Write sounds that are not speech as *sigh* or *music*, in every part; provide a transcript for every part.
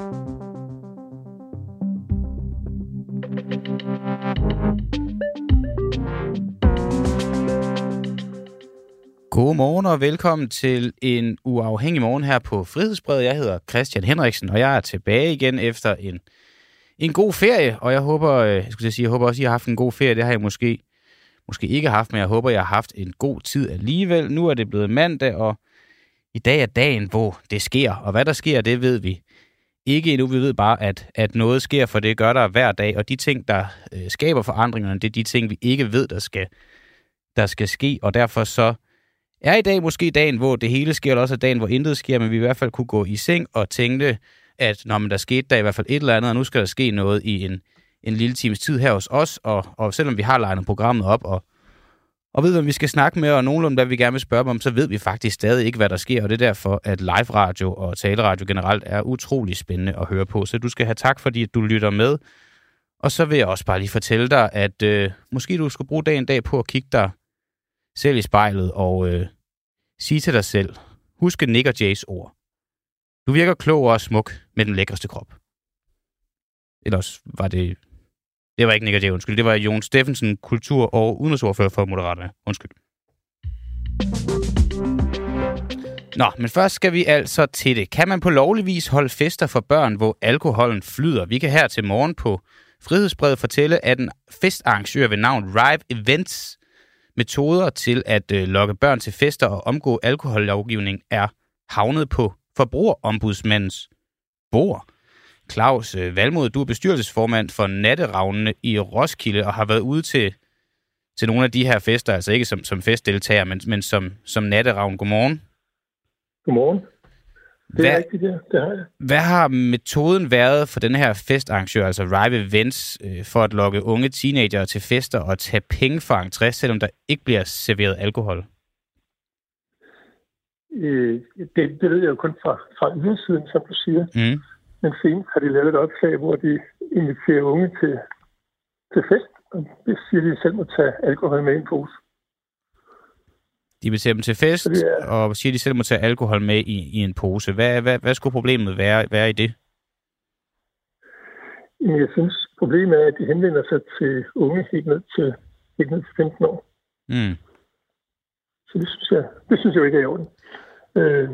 God morgen og velkommen til en uafhængig morgen her på Frihedsbredet. Jeg hedder Christian Henriksen, og jeg er tilbage igen efter en, en god ferie. Og jeg håber, øh, jeg skulle sige, jeg håber også, at I har haft en god ferie. Det har jeg måske, måske ikke haft, men jeg håber, jeg har haft en god tid alligevel. Nu er det blevet mandag, og i dag er dagen, hvor det sker. Og hvad der sker, det ved vi ikke endnu. Vi ved bare, at, at noget sker, for det gør der hver dag. Og de ting, der øh, skaber forandringerne, det er de ting, vi ikke ved, der skal, der skal ske. Og derfor så er i dag måske dagen, hvor det hele sker, eller også er dagen, hvor intet sker, men vi i hvert fald kunne gå i seng og tænke, at når man der skete der i hvert fald et eller andet, og nu skal der ske noget i en, en lille times tid her hos os, og, og selvom vi har legnet programmet op, og, og ved, hvem vi skal snakke med, og nogenlunde, hvad vi gerne vil spørge dem om, så ved vi faktisk stadig ikke, hvad der sker, og det er derfor, at live radio og taleradio generelt er utrolig spændende at høre på. Så du skal have tak, fordi du lytter med. Og så vil jeg også bare lige fortælle dig, at øh, måske du skulle bruge dagen dag på at kigge dig selv i spejlet og øh, sige til dig selv, husk Nick og Jays ord. Du virker klog og smuk med den lækreste krop. Ellers var det... Det var ikke Nick Jay, undskyld. Det var Jon Steffensen, kultur- og udenrigsordfører for Moderaterne. Undskyld. Nå, men først skal vi altså til det. Kan man på lovlig vis holde fester for børn, hvor alkoholen flyder? Vi kan her til morgen på Frihedsbrevet fortælle, at en festarrangør ved navn Rive Events metoder til at øh, lokke børn til fester og omgå alkohollovgivning er havnet på forbrugerombudsmandens bord. Claus øh, Valmod, du er bestyrelsesformand for Natteravnene i Roskilde og har været ude til, til nogle af de her fester, altså ikke som, som festdeltager, men, men som, som Natteravn. Godmorgen. Godmorgen. Det er hvad, rigtigt, ja. Det har jeg. Hvad har metoden været for den her festarrangør, altså Rive Events, øh, for at lokke unge teenager til fester og tage penge for entré, selvom der ikke bliver serveret alkohol? Øh, det, det ved jeg jo kun fra, fra ydersiden, som du siger. Mm. Men senest har de lavet et opslag, hvor de inviterer unge til, til fest, og det siger, de selv må tage alkohol med i en pose. De inviterer dem til fest, er... og siger, de selv må tage alkohol med i, i en pose. Hvad, hvad, hvad skulle problemet være, være i det? Jeg synes, problemet er, at de henvender sig til unge helt ned til, helt ned til 15 år. Mm. Så det synes jeg, det synes jeg ikke er i orden. Øh,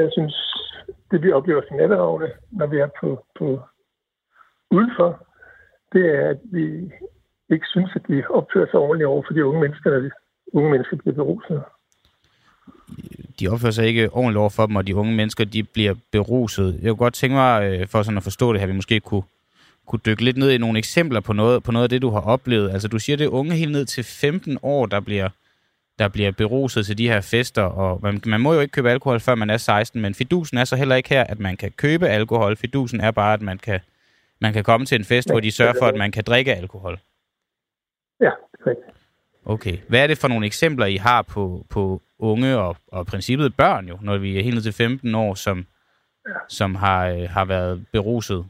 jeg synes, det vi oplever som natteravne, når vi er på, på udenfor, det er, at vi ikke synes, at vi opfører sig ordentligt over for de unge mennesker, når de, unge mennesker bliver beruset. De opfører sig ikke ordentligt over for dem, og de unge mennesker de bliver beruset. Jeg kunne godt tænke mig, øh, for sådan at forstå det her, vi måske kunne, kunne dykke lidt ned i nogle eksempler på noget, på noget af det, du har oplevet. Altså, du siger, det er unge helt ned til 15 år, der bliver, der bliver beruset til de her fester, og man, man må jo ikke købe alkohol, før man er 16, men fidusen er så heller ikke her, at man kan købe alkohol. Fidusen er bare, at man kan, man kan komme til en fest, ja, hvor de sørger for, at man kan drikke alkohol. Ja, rigtigt. Okay. Hvad er det for nogle eksempler, I har på, på unge og, og princippet børn jo, når vi er helt ned til 15 år, som, ja. som har, øh, har været beruset?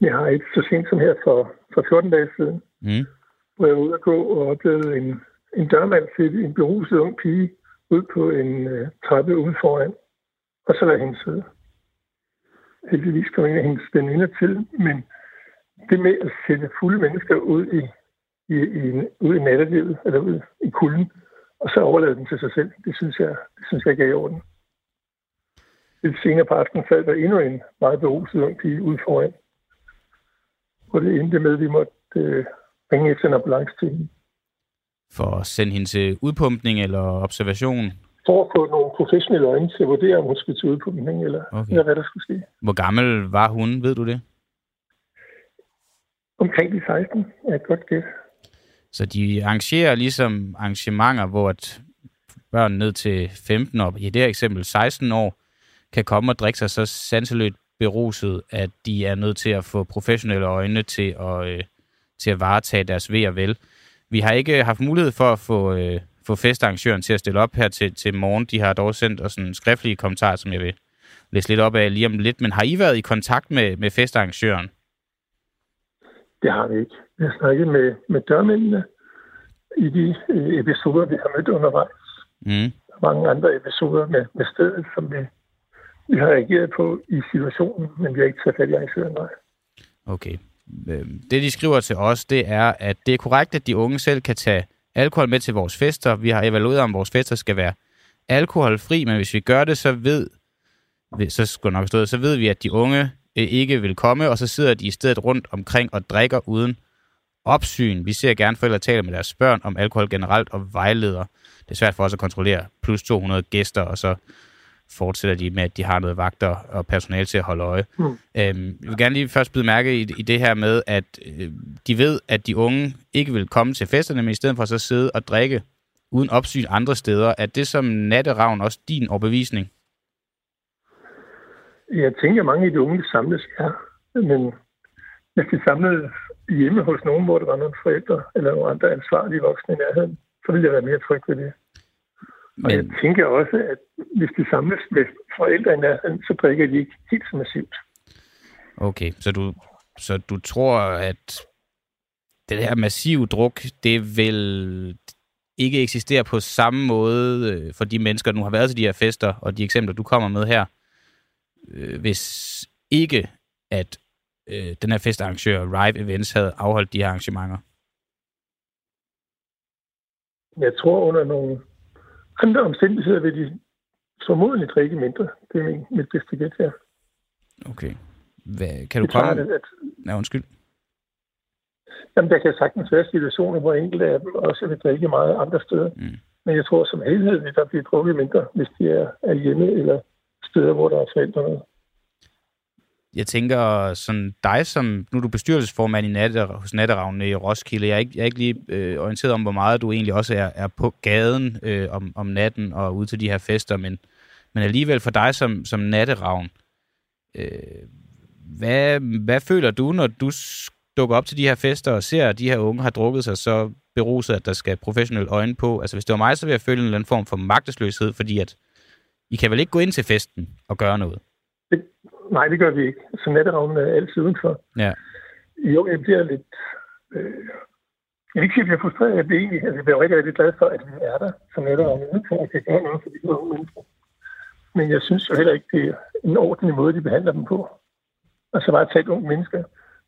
Jeg har et så sent som her for, for 14 dage siden, mm. hvor jeg var ude at gå og oplevede en, en dørmand til en beruset ung pige ud på en øh, trappe ude foran, og så lade hende sidde. Heldigvis kom en af hendes veninder til, men det med at sætte fulde mennesker ud i i, i, ud i nattelivet, eller ud i kulden, og så overlade dem til sig selv. Det synes jeg, det synes jeg ikke er i orden. Lidt senere på aftenen faldt der endnu en meget beruset ung pige ud foran. Og det endte med, at vi måtte øh, ringe efter en ambulance til hende. For at sende hende til udpumpning eller observation? For at få nogle professionelle øjne til at vurdere, om hun skulle til udpumpning, eller, okay. eller hvad der skulle ske. Hvor gammel var hun, ved du det? Omkring de 16, er et godt gæt. Så de arrangerer ligesom arrangementer, hvor at børn ned til 15 år, i det her eksempel 16 år, kan komme og drikke sig så sanseløst beruset, at de er nødt til at få professionelle øjne til at, øh, til at varetage deres ved og vel. Vi har ikke haft mulighed for at få, øh, få festarrangøren til at stille op her til, til morgen. De har dog sendt os en skriftlig kommentar, som jeg vil læse lidt op af lige om lidt. Men har I været i kontakt med, med festarrangøren? Det har vi ikke. Vi har snakket med, med dørmændene i de øh, episoder, vi har mødt undervejs. Mm. Der er mange andre episoder med, med stedet, som vi, vi har reageret på i situationen, men vi har ikke taget fat i arrangøren, nej. Okay. Øhm, det, de skriver til os, det er, at det er korrekt, at de unge selv kan tage alkohol med til vores fester. Vi har evalueret, om vores fester skal være alkoholfri, men hvis vi gør det, så ved, så skulle nok stå, så ved vi, at de unge øh, ikke vil komme, og så sidder de i stedet rundt omkring og drikker uden opsyn. Vi ser gerne forældre tale med deres børn om alkohol generelt og vejleder. Det er svært for os at kontrollere plus 200 gæster, og så fortsætter de med, at de har noget vagter og personale til at holde øje. Mm. Øhm, jeg vil gerne lige først byde mærke i, i det her med, at øh, de ved, at de unge ikke vil komme til festerne, men i stedet for så sidde og drikke uden opsyn andre steder. Er det som natteravn også din overbevisning? Jeg tænker, at mange af de unge samles her, men hvis de samlede hjemme hos nogen, hvor der var nogle forældre eller nogle andre ansvarlige voksne i nærheden, så ville jeg være mere tryg ved det. Men... Og jeg tænker også, at hvis de samles med forældre i nærheden, så drikker de ikke helt så massivt. Okay, så du, så du tror, at det her massive druk, det vil ikke eksistere på samme måde øh, for de mennesker, der nu har været til de her fester, og de eksempler, du kommer med her, øh, hvis ikke at øh, den her festarrangør, Rive Events, havde afholdt de her arrangementer? Jeg tror under nogle andre omstændigheder vil de formodentlig drikke mindre. Det er min, mit bedste gæt her. Okay. Hvad, kan du det komme... Det, at... Ja, undskyld. Jamen, der kan sagtens være situationer, hvor enkelte af dem også vil drikke meget andre steder. Mm. Men jeg tror som helhed, at der bliver drukket mindre, hvis de er, er hjemme eller steder, hvor der er forældre med jeg tænker sådan dig som, nu er du bestyrelsesformand i natte, hos Natteravnene i Roskilde, jeg er ikke, jeg er ikke lige øh, orienteret om, hvor meget du egentlig også er, er på gaden øh, om, om natten og ud til de her fester, men, men alligevel for dig som, som Natteravn, øh, hvad, hvad føler du, når du dukker op til de her fester og ser, at de her unge har drukket sig så beruset, at der skal professionelle øjne på? Altså hvis det var mig, så ville jeg føle en eller anden form for magtesløshed, fordi at I kan vel ikke gå ind til festen og gøre noget? Nej, det gør vi ikke. Så natteravnen er altid udenfor. Ja. Jo, jeg bliver lidt... Øh, jeg vil ikke sige, at jeg bliver frustreret. Jeg bliver egentlig altså, jeg bliver rigtig, rigtig glad for, at vi er der som natteravnen udenfor og kan gøre noget for de unge mennesker. Men jeg synes jo heller ikke, det er en ordentlig måde, de behandler dem på. Og så bare tage et unge mennesker,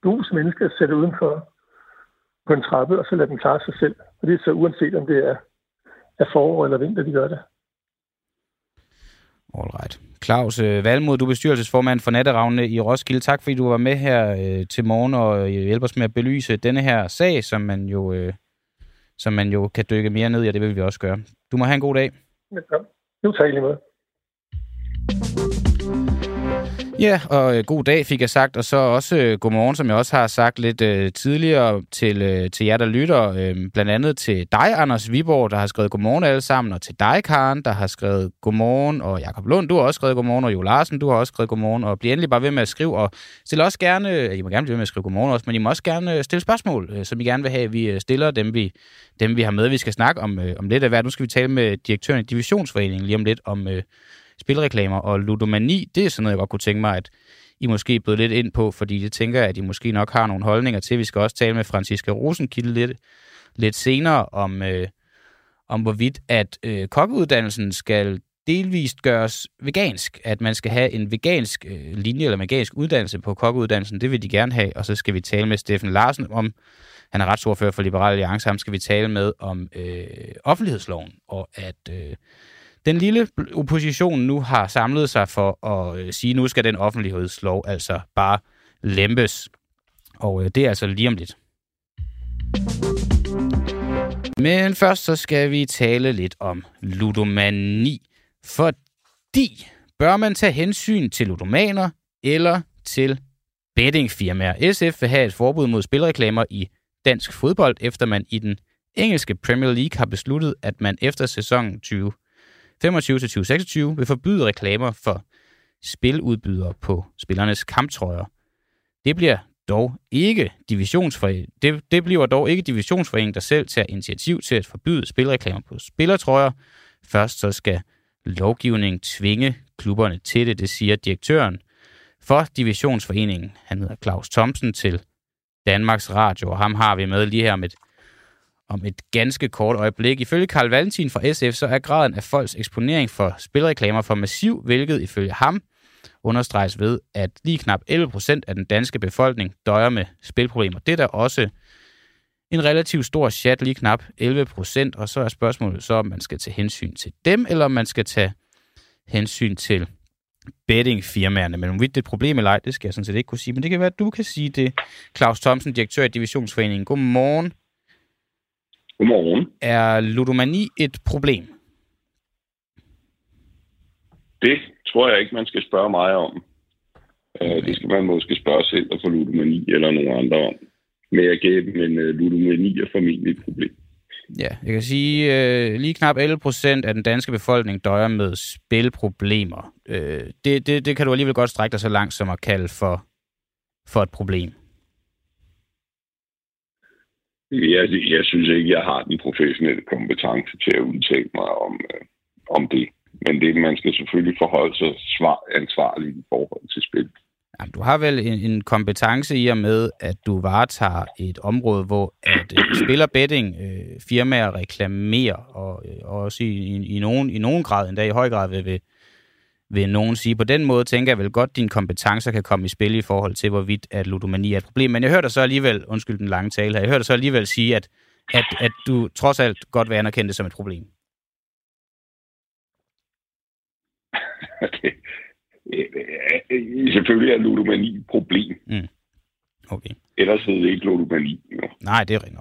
dus mennesker, sætte udenfor på en trappe, og så lade dem klare sig selv. Og det er så uanset, om det er, er forår eller vinter, de gør det. All right. Claus øh, Valmod, du er bestyrelsesformand for Natteravnene i Roskilde. Tak fordi du var med her øh, til morgen og øh, hjælper os med at belyse denne her sag, som man jo, øh, som man jo kan dykke mere ned i, og det vil vi også gøre. Du må have en god dag. Velkommen. Jo, tak lige måde. Ja, og øh, god dag fik jeg sagt, og så også øh, godmorgen, som jeg også har sagt lidt øh, tidligere til, øh, til jer, der lytter. Øh, blandt andet til dig, Anders Viborg, der har skrevet godmorgen alle sammen, og til dig, Karen, der har skrevet godmorgen, og Jakob Lund, du har også skrevet godmorgen, og Jo Larsen, du har også skrevet godmorgen, og bliv endelig bare ved med at skrive, og stil også gerne, øh, I må gerne blive ved med at skrive godmorgen også, men I må også gerne øh, stille spørgsmål, øh, som I gerne vil have, vi øh, stiller dem, vi, dem, vi har med. Vi skal snakke om, øh, om lidt af hvert. Nu skal vi tale med direktøren i Divisionsforeningen lige om lidt om... Øh, spilreklamer og ludomani, det er sådan noget, jeg godt kunne tænke mig, at I måske bød lidt ind på, fordi det tænker jeg, at I måske nok har nogle holdninger til. Vi skal også tale med Franziska Rosenkilde lidt, lidt senere om, øh, om hvorvidt, at øh, kokkeuddannelsen skal delvist gøres vegansk, at man skal have en vegansk øh, linje eller vegansk uddannelse på kokkeuddannelsen, det vil de gerne have, og så skal vi tale med Steffen Larsen om, han er retsordfører for Liberale Alliance, ham skal vi tale med om øh, offentlighedsloven, og at øh, den lille opposition nu har samlet sig for at øh, sige, at nu skal den offentlighedslov altså bare lempes. Og øh, det er altså lige om lidt. Men først så skal vi tale lidt om ludomani. Fordi bør man tage hensyn til ludomaner eller til bettingfirmaer? SF vil have et forbud mod spilreklamer i dansk fodbold, efter man i den engelske Premier League har besluttet, at man efter sæsonen 20 25-26 vil forbyde reklamer for spiludbydere på spillernes kamptrøjer. Det bliver dog ikke divisionsforening. Det, det bliver dog ikke divisionsforeningen, der selv tager initiativ til at forbyde spilreklamer på spillertrøjer. Først så skal lovgivningen tvinge klubberne til det, det siger direktøren for divisionsforeningen. Han hedder Claus Thomsen til Danmarks Radio, og ham har vi med lige her om et om et ganske kort øjeblik. Ifølge Karl Valentin fra SF, så er graden af folks eksponering for spilreklamer for massiv, hvilket ifølge ham understreges ved, at lige knap 11 procent af den danske befolkning døjer med spilproblemer. Det er da også en relativt stor chat, lige knap 11 procent, og så er spørgsmålet så, om man skal tage hensyn til dem, eller om man skal tage hensyn til bettingfirmaerne. Men om det er et problem eller ej, det skal jeg sådan set ikke kunne sige. Men det kan være, at du kan sige det. Claus Thomsen, direktør i Divisionsforeningen. Godmorgen. Godmorgen. Er ludomani et problem? Det tror jeg ikke, man skal spørge mig om. Okay. Det skal man måske spørge selv og få ludomani eller nogen andre om. Men jeg gav men uh, ludomani er formentlig et problem. Ja, jeg kan sige, øh, lige knap 11 procent af den danske befolkning døjer med spilproblemer. Øh, det, det, det kan du alligevel godt strække dig så langt som at kalde for, for et problem. Jeg, jeg synes ikke, jeg har den professionelle kompetence til at udtale mig om, øh, om det. Men det, man skal selvfølgelig forholde sig svar, ansvarligt i forhold til spil. Jamen, du har vel en, en kompetence i og med, at du varetager et område, hvor at øh, spiller betting øh, firmaer reklamerer, og, øh, og også i, i, i, nogen, i nogen grad, endda i høj grad ved, vil, vil nogen sige. På den måde tænker jeg vel godt, at dine kompetencer kan komme i spil i forhold til, hvorvidt at ludomani er et problem. Men jeg hørte dig så alligevel, undskyld den lange tale her, jeg hørte dig så alligevel sige, at, at, at du trods alt godt vil anerkende det som et problem. *laughs* Okay. Selvfølgelig er ludomani et problem. Mm. Okay. Ellers hedder det ikke ludomani. Jo. Nej, det er rigtigt.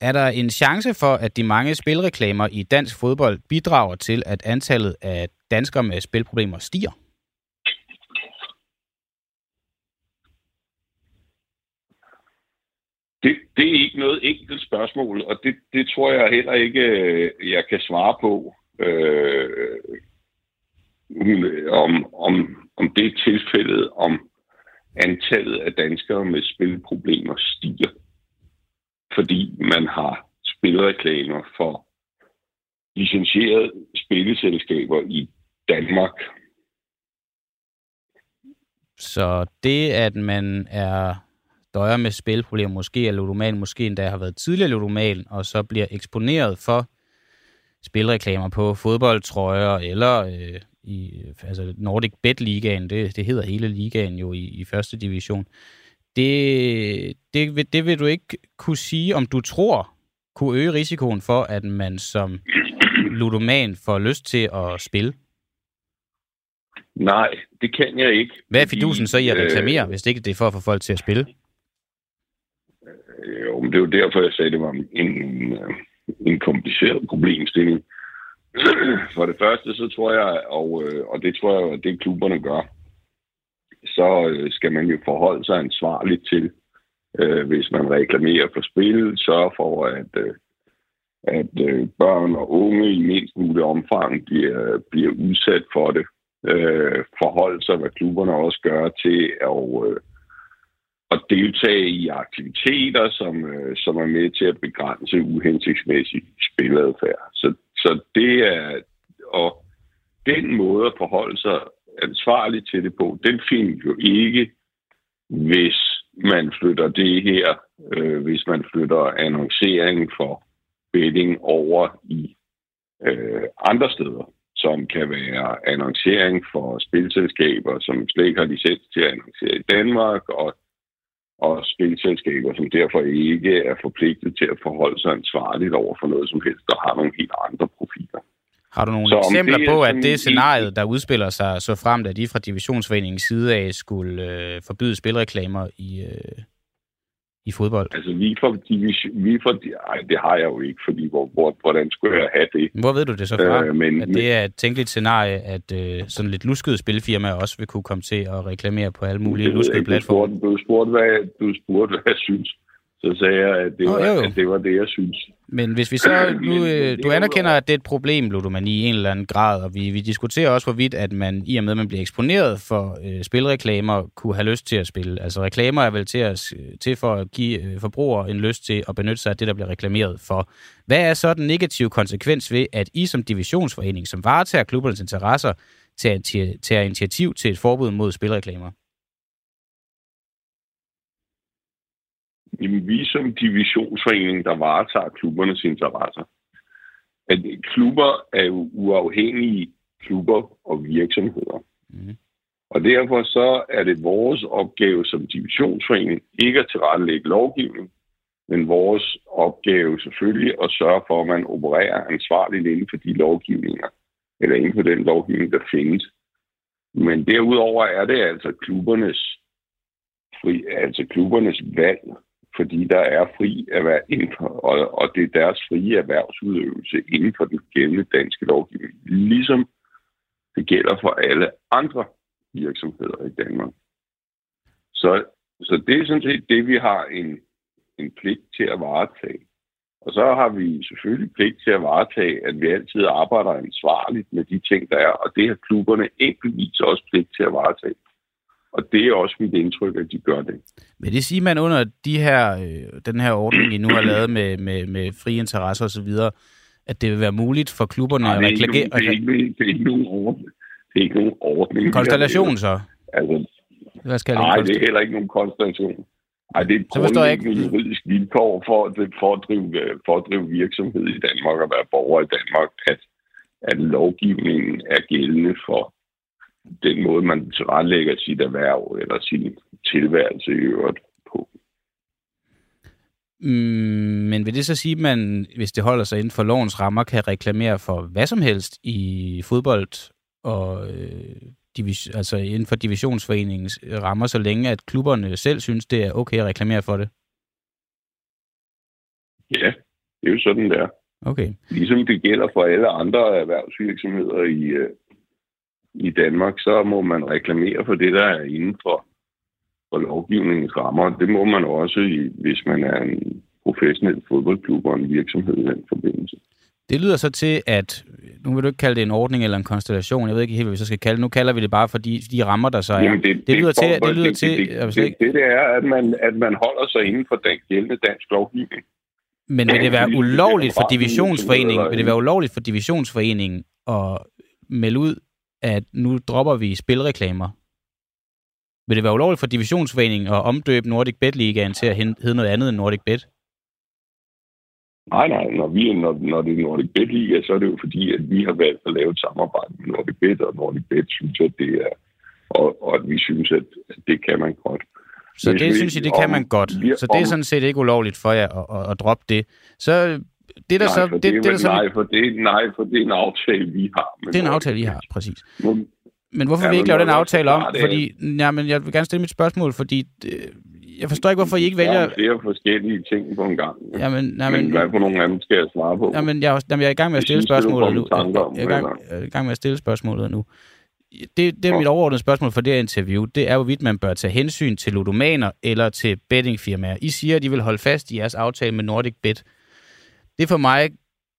Er der en chance for, at de mange spilreklamer i dansk fodbold bidrager til, at antallet af danskere med spilproblemer stiger? Det, det er ikke noget enkelt spørgsmål, og det, det tror jeg heller ikke, øh, jeg kan svare på. Øh, om, om, om det er tilfældet, om antallet af danskere med spilproblemer stiger, fordi man har spilreklamer for licensierede spilleselskaber i Danmark. Så det, at man er døjer med spilproblemer, måske er ludoman, måske endda har været tidligere ludoman, og så bliver eksponeret for spilreklamer på fodboldtrøjer eller øh, i altså Nordic Bet Ligaen, det, det hedder hele ligaen jo i, i første division. Det, det, det vil du ikke kunne sige, om du tror kunne øge risikoen for, at man som ludoman får lyst til at spille? Nej, det kan jeg ikke. Hvad er fidusen så i at reklamere, øh, hvis det ikke det er for at få folk til at spille? Øh, jo, men det er jo derfor, jeg sagde, at det var en, en, en kompliceret problemstilling. *clears throat* For det første, så tror jeg, og, øh, og det tror jeg, at det klubberne gør, så øh, skal man jo forholde sig ansvarligt til, øh, hvis man reklamerer for spil, sørge for, at, øh, at øh, børn og unge i mindst mulig omfang bliver, bliver udsat for det. Øh, forholde sig, hvad klubberne også gør til at, øh, at deltage i aktiviteter, som, øh, som er med til at begrænse uhensigtsmæssig spiladfærd. Så så det er, og den måde at forholde sig ansvarligt til det på, den findes jo ikke, hvis man flytter det her, øh, hvis man flytter annoncering for betting over i øh, andre steder, som kan være annoncering for spilselskaber, som slet ikke har licens til at annoncere i Danmark, og, og spilselskaber, som derfor ikke er forpligtet til at forholde sig ansvarligt over for noget som helst, der har nogle helt andre profiler. Har du nogle så eksempler på, at det scenarie, der udspiller sig så frem, at de fra divisionsforeningens side af skulle øh, forbyde spilreklamer i, øh, i fodbold? Altså, vi for, division, vi for, ej, det har jeg jo ikke, fordi hvor, hvor, hvordan skulle jeg have det? Hvor ved du det så fra? Øh, men, at det er et tænkeligt scenarie, at øh, sådan lidt luskede spilfirmaer også vil kunne komme til at reklamere på alle mulige luskede platforme? Du spurgte, hvad, du spurgte, hvad jeg synes så sagde jeg, at det, oh, var, at det var det, jeg synes. Men hvis vi så, nu, øh, du anerkender, at det er et problem, ludomani, i en eller anden grad, og vi, vi diskuterer også, hvorvidt, at man, i og med, at man bliver eksponeret for øh, spilreklamer, kunne have lyst til at spille. Altså reklamer er vel til, at, til for at give øh, forbrugere en lyst til at benytte sig af det, der bliver reklameret for. Hvad er så den negative konsekvens ved, at I som divisionsforening, som varetager klubbernes interesser, tager, tager initiativ til et forbud mod spilreklamer? Jamen, vi som divisionsforening, der varetager klubbernes interesser, at klubber er jo uafhængige klubber og virksomheder. Mm. Og derfor så er det vores opgave som divisionsforening ikke at tilrettelægge lovgivning, men vores opgave selvfølgelig at sørge for, at man opererer ansvarligt inden for de lovgivninger, eller inden for den lovgivning, der findes. Men derudover er det altså klubbernes, fri, altså klubbernes valg, fordi der er fri erhverv, og, og det er deres frie erhvervsudøvelse inden for den gældende danske lovgivning, ligesom det gælder for alle andre virksomheder i Danmark. Så, så det er sådan set det, vi har en, en pligt til at varetage. Og så har vi selvfølgelig pligt til at varetage, at vi altid arbejder ansvarligt med de ting, der er, og det har klubberne enkeltvis også pligt til at varetage. Og det er også mit indtryk, at de gør det. Vil det sige, at man under de her, øh, den her ordning, I nu har lavet med, med, med frie interesser osv., at det vil være muligt for klubberne Nej, at reklamere? Det er ikke, det er ikke nogen ordning. Det er ikke nogen ordning. Konstellation så? Altså, Hvad skal nej, det er heller ikke nogen konstellation. Nej, det er et grundlæggende ikke... juridisk vilkår for, for, at drive, for at drive virksomhed i Danmark og være borger i Danmark, at, at lovgivningen er gældende for den måde, man tilrettelægger sit erhverv eller sin tilværelse i øvrigt på. Mm, men vil det så sige, at man, hvis det holder sig inden for lovens rammer, kan reklamere for hvad som helst i fodbold og øh, divis, altså inden for divisionsforeningens rammer, så længe at klubberne selv synes, det er okay at reklamere for det? Ja, det er jo sådan, det er. Okay. Ligesom det gælder for alle andre erhvervsvirksomheder i, øh, i Danmark, så må man reklamere for det, der er inden for, for lovgivningens rammer. Det må man også, hvis man er en professionel fodboldklub og en virksomhed i den forbindelse. Det lyder så til, at nu vil du ikke kalde det en ordning eller en konstellation, jeg ved ikke helt, hvad vi så skal kalde det. Nu kalder vi det bare for de, de rammer, der så er. Jamen det, det, lyder til, det, lyder det, til, det, det, det, det, det er, at man, at man holder sig inden for den gældende dansk lovgivning. Men vil det være ulovligt for divisionsforeningen, vil det være ulovligt for divisionsforeningen at melde ud, at nu dropper vi spilreklamer? Vil det være ulovligt for divisionsforeningen at omdøbe Nordic Bet Ligaen til at hedde noget andet end Nordic Bet? Nej, nej. Når, vi, når, når det er Nordic Bet Liga, så er det jo fordi, at vi har valgt at lave et samarbejde med Nordic Bet, og Nordic Bet synes, at det er... Og, og at vi synes, at, at det kan man godt. Så Hvis det vi, synes I, det kan man godt. Så det er sådan set ikke ulovligt for jer at, at, at droppe det. Så det der nej, så... Det, det, det, der så nej, for det, nej, for det er en aftale, vi har. det er en aftale, I har, præcis. Men hvorfor ja, vil I ikke lave den aftale om? Fordi, ja, men jeg vil gerne stille mit spørgsmål, fordi jeg forstår ikke, hvorfor I ikke vælger... Der er flere forskellige ting på en gang. Jamen, nej, men, men hvad for nogle af dem skal jeg svare på? Jamen, jeg, jamen, jeg er i gang med at stille spørgsmålet nu. Jeg, jeg, er gang, jeg er i gang med at stille spørgsmålet nu. Det, det er mit overordnede spørgsmål for det her interview. Det er, hvorvidt man bør tage hensyn til ludomaner eller til bettingfirmaer. I siger, at de vil holde fast i jeres aftale med Nordic Bet. Det for mig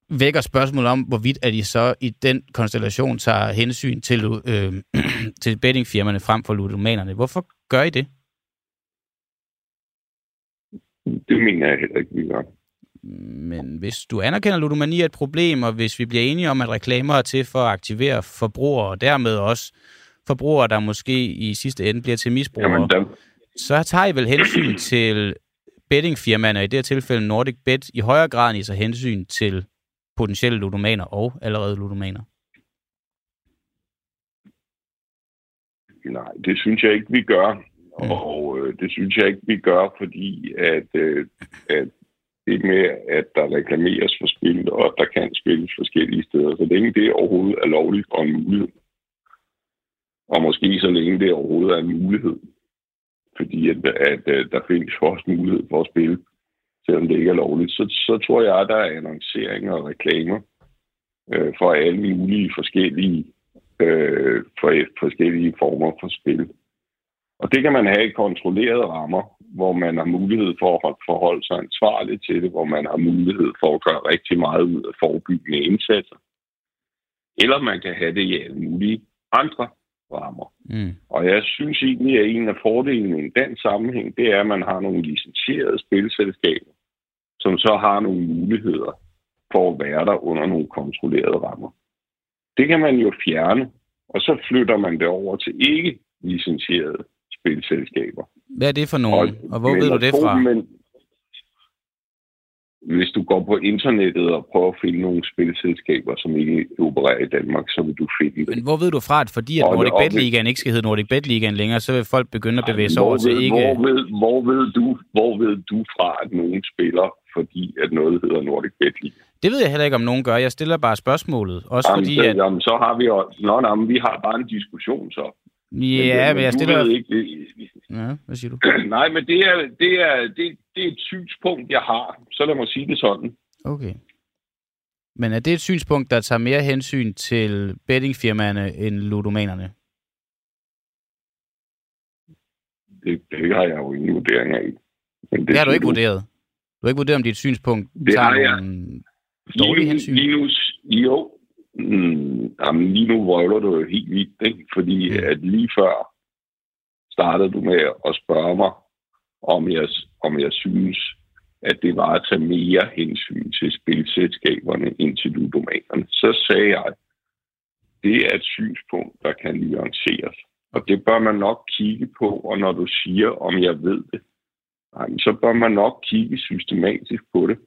vækker spørgsmål om, hvorvidt at I så i den konstellation tager hensyn til, øh, *clears throat* til bettingfirmaerne frem for ludomanerne. Hvorfor gør I det? Det mener jeg heller ikke, vi gør. Men hvis du anerkender, ludomani er et problem, og hvis vi bliver enige om, at reklamer er til for at aktivere forbrugere, og dermed også forbrugere, der måske i sidste ende bliver til misbrugere, Jamen, der... så tager I vel hensyn til bettingfirmaerne, i det her tilfælde Nordic Bet, i højere grad I så hensyn til potentielle ludomaner og allerede ludomaner? Nej, det synes jeg ikke, vi gør. Mm. Og øh, det synes jeg ikke, vi gør, fordi at, øh, at det med, at der reklameres for spil, og at der kan spilles forskellige steder, så længe det overhovedet er lovligt og en mulighed. Og måske så længe det overhovedet er en mulighed. Fordi at, at, at der findes også mulighed for at spille, selvom det ikke er lovligt. Så, så tror jeg, at der er annonceringer og reklamer øh, for alle mulige forskellige, øh, for forskellige former for spil. Og det kan man have i kontrollerede rammer, hvor man har mulighed for at forholde sig ansvarligt til det, hvor man har mulighed for at gøre rigtig meget ud af forebyggende indsatser. Eller man kan have det i alle mulige andre rammer. Mm. Og jeg synes egentlig, at en af fordelene i den sammenhæng, det er, at man har nogle licensierede spilselskaber, som så har nogle muligheder for at være der under nogle kontrollerede rammer. Det kan man jo fjerne, og så flytter man det over til ikke licensierede spilselskaber. Hvad er det for nogen, og, og hvor ved du det fra? Men, hvis du går på internettet og prøver at finde nogle spilselskaber, som ikke opererer i Danmark, så vil du finde det. Men hvor ved du fra, at fordi at Nordic Bet Ligaen ikke skal hedde Nordic Bet Ligaen længere, så vil folk begynde at bevæge sig over til ikke... Hvor ved, hvor, ved du, hvor ved du fra, at nogen spiller, fordi at noget hedder Nordic Bet Ligaen? Det ved jeg heller ikke, om nogen gør. Jeg stiller bare spørgsmålet. Også jamen, fordi, så, at... jamen, så har vi jo... Nå, nej, vi har bare en diskussion så. Ja, men, men jeg stiller... Ikke, det... Ja, hvad siger du? *clears throat* Nej, men det er, det, er, det, det er et synspunkt, jeg har. Så lad mig sige det sådan. Okay. Men er det et synspunkt, der tager mere hensyn til bettingfirmaerne end ludomanerne? Det, det har jeg jo ingen vurdering af. Men det, det har du ikke du. vurderet? Du har ikke vurderet, om dit synspunkt det tager har jeg. nogle dårlige lige, hensyn? Lige nu, jo. Mm, jamen, lige nu vrøvler du jo helt vildt, ikke? fordi mm. at lige før startede du med at spørge mig, om jeg, om jeg synes, at det var at tage mere hensyn til spilselskaberne end til ludomanerne. Så sagde jeg, det er et synspunkt, der kan nuanceres. Og det bør man nok kigge på, og når du siger, om jeg ved det, så bør man nok kigge systematisk på det.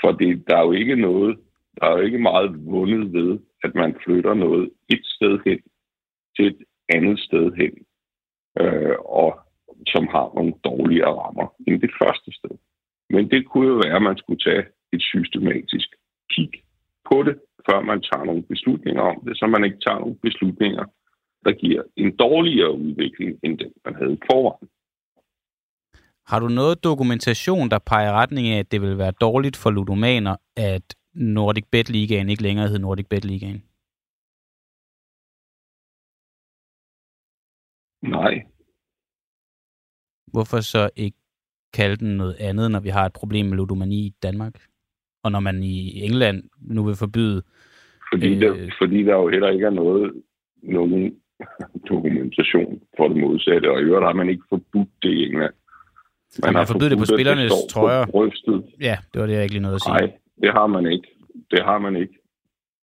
For det, der er jo ikke noget, der er jo ikke meget vundet ved, at man flytter noget et sted hen til et andet sted hen, øh, og som har nogle dårligere rammer end det første sted. Men det kunne jo være, at man skulle tage et systematisk kig på det, før man tager nogle beslutninger om det, så man ikke tager nogle beslutninger, der giver en dårligere udvikling, end den, man havde i forvejen. Har du noget dokumentation, der peger retning af, at det vil være dårligt for ludomaner, at Nordic Bet Ligaen ikke længere hedder Nordic Bet Ligaen? Nej. Hvorfor så ikke kalde den noget andet, når vi har et problem med ludomani i Danmark? Og når man i England nu vil forbyde... Fordi, øh, der, fordi der jo heller ikke er noget, nogen dokumentation for det modsatte, og i øvrigt har man ikke forbudt det i England. Man, man har forbudt det på spillernes trøjer. På ja, det var det, jeg ikke lige noget at sige. Nej, det har man ikke. Det har man ikke.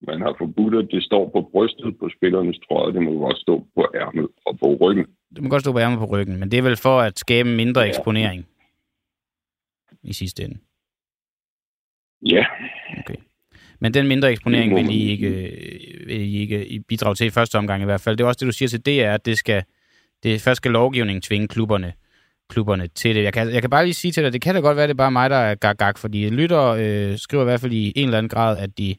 Man har forbudt, at det står på brystet på spillernes trøje. Det må godt stå på ærmet og på ryggen. Det må godt stå på ærmet på ryggen, men det er vel for at skabe mindre ja. eksponering i sidste ende? Ja. Okay. Men den mindre eksponering vil I ikke, vil I ikke bidrage til i første omgang i hvert fald. Det er også det, du siger til det er, at det skal, det først skal lovgivningen tvinge klubberne, klubberne til det. Jeg kan, jeg kan bare lige sige til dig, det kan da godt være, det er bare mig, der er gag-gag, fordi lytter øh, skriver i hvert fald i en eller anden grad, at de,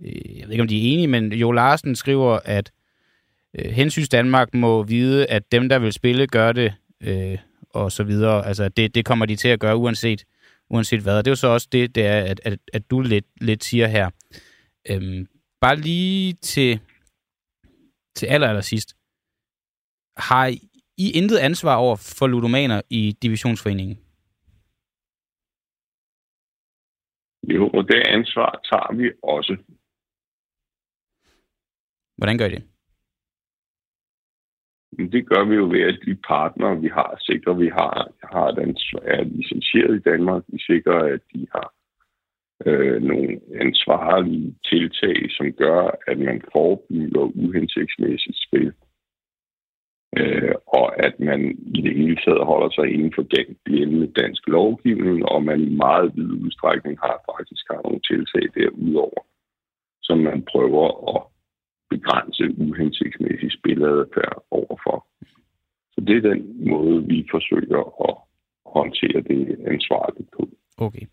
øh, jeg ved ikke om de er enige, men Jo Larsen skriver, at øh, Hensyns Danmark må vide, at dem, der vil spille, gør det, øh, og så videre. Altså, det, det kommer de til at gøre, uanset uanset hvad. Og det er jo så også det, det er, at, at, at du lidt, lidt siger her. Øhm, bare lige til, til aller, aller sidst. Har i intet ansvar over for ludomaner i divisionsforeningen? Jo, og det ansvar tager vi også. Hvordan gør I det? Det gør vi jo ved, at de partnere, vi har, sikrer, at vi har, har den, er licenseret i Danmark. Vi sikrer, at de har øh, nogle ansvarlige tiltag, som gør, at man forebygger uhensigtsmæssigt spil. Øh, og at man i det hele taget holder sig inden for gældende dansk lovgivning, og man i meget vid udstrækning har faktisk har nogle tiltag derudover, som man prøver at begrænse uhensigtsmæssig spiladfærd overfor. Så det er den måde, vi forsøger at håndtere det ansvarligt på. Okay.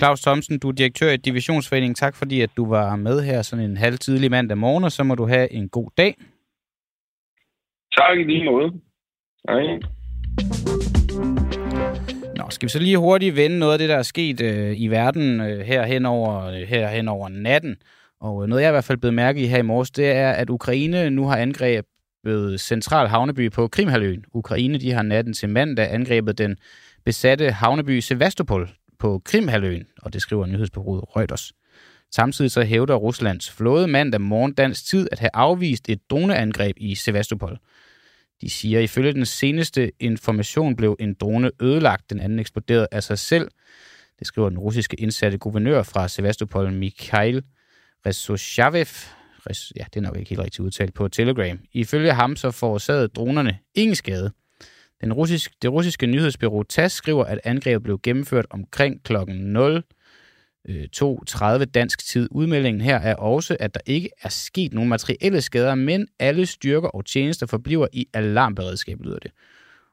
Claus Thomsen, du er direktør i Divisionsforeningen. Tak fordi, at du var med her sådan en halv tidlig mandag morgen, og så må du have en god dag. Tak i lige måde. Hej. Nå, skal vi så lige hurtigt vende noget af det, der er sket øh, i verden øh, her, hen over, øh, her hen over natten. Og øh, noget, jeg i hvert fald blev mærke i her i morges, det er, at Ukraine nu har angrebet central havneby på Krimhaløen. Ukraine de har natten til mandag angrebet den besatte havneby Sevastopol på Krimhaløen, og det skriver nyhedsbureauet Reuters. Samtidig så hævder Ruslands flåde mandag morgen dansk tid at have afvist et droneangreb i Sevastopol. De siger, at ifølge den seneste information blev en drone ødelagt, den anden eksploderede af sig selv. Det skriver den russiske indsatte guvernør fra Sevastopol, Mikhail Resoshavev, ja, det er nok ikke helt rigtigt udtalt, på Telegram. Ifølge ham så forårsagede dronerne ingen skade. Den russiske, det russiske nyhedsbyrå TASS skriver, at angrebet blev gennemført omkring klokken 0 Øh, 2.30 dansk tid. Udmeldingen her er også, at der ikke er sket nogen materielle skader, men alle styrker og tjenester forbliver i alarmberedskab, lyder det.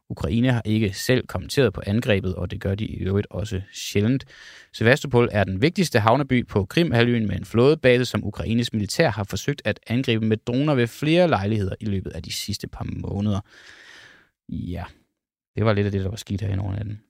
Ukraine har ikke selv kommenteret på angrebet, og det gør de i øvrigt også sjældent. Sevastopol er den vigtigste havneby på Krimhalvøen med en flådebase, som Ukraines militær har forsøgt at angribe med droner ved flere lejligheder i løbet af de sidste par måneder. Ja, det var lidt af det, der var skidt her i over natten.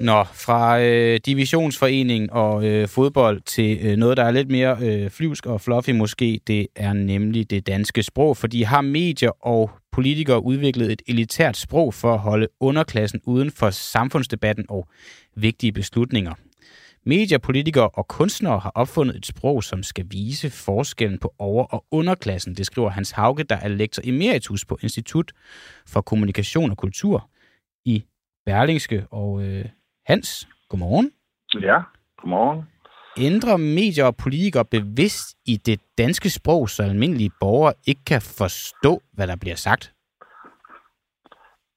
Nå, fra øh, divisionsforening og øh, fodbold til øh, noget, der er lidt mere øh, flyvsk og fluffy måske, det er nemlig det danske sprog, fordi har medier og politikere udviklet et elitært sprog for at holde underklassen uden for samfundsdebatten og vigtige beslutninger. Medier, politikere og kunstnere har opfundet et sprog, som skal vise forskellen på over- og underklassen, det skriver Hans Hauge, der er lektor emeritus på Institut for Kommunikation og Kultur i Berlingske. Og øh, Hans, godmorgen. Ja, godmorgen. Ændrer medier og politikere bevidst i det danske sprog, så almindelige borgere ikke kan forstå, hvad der bliver sagt?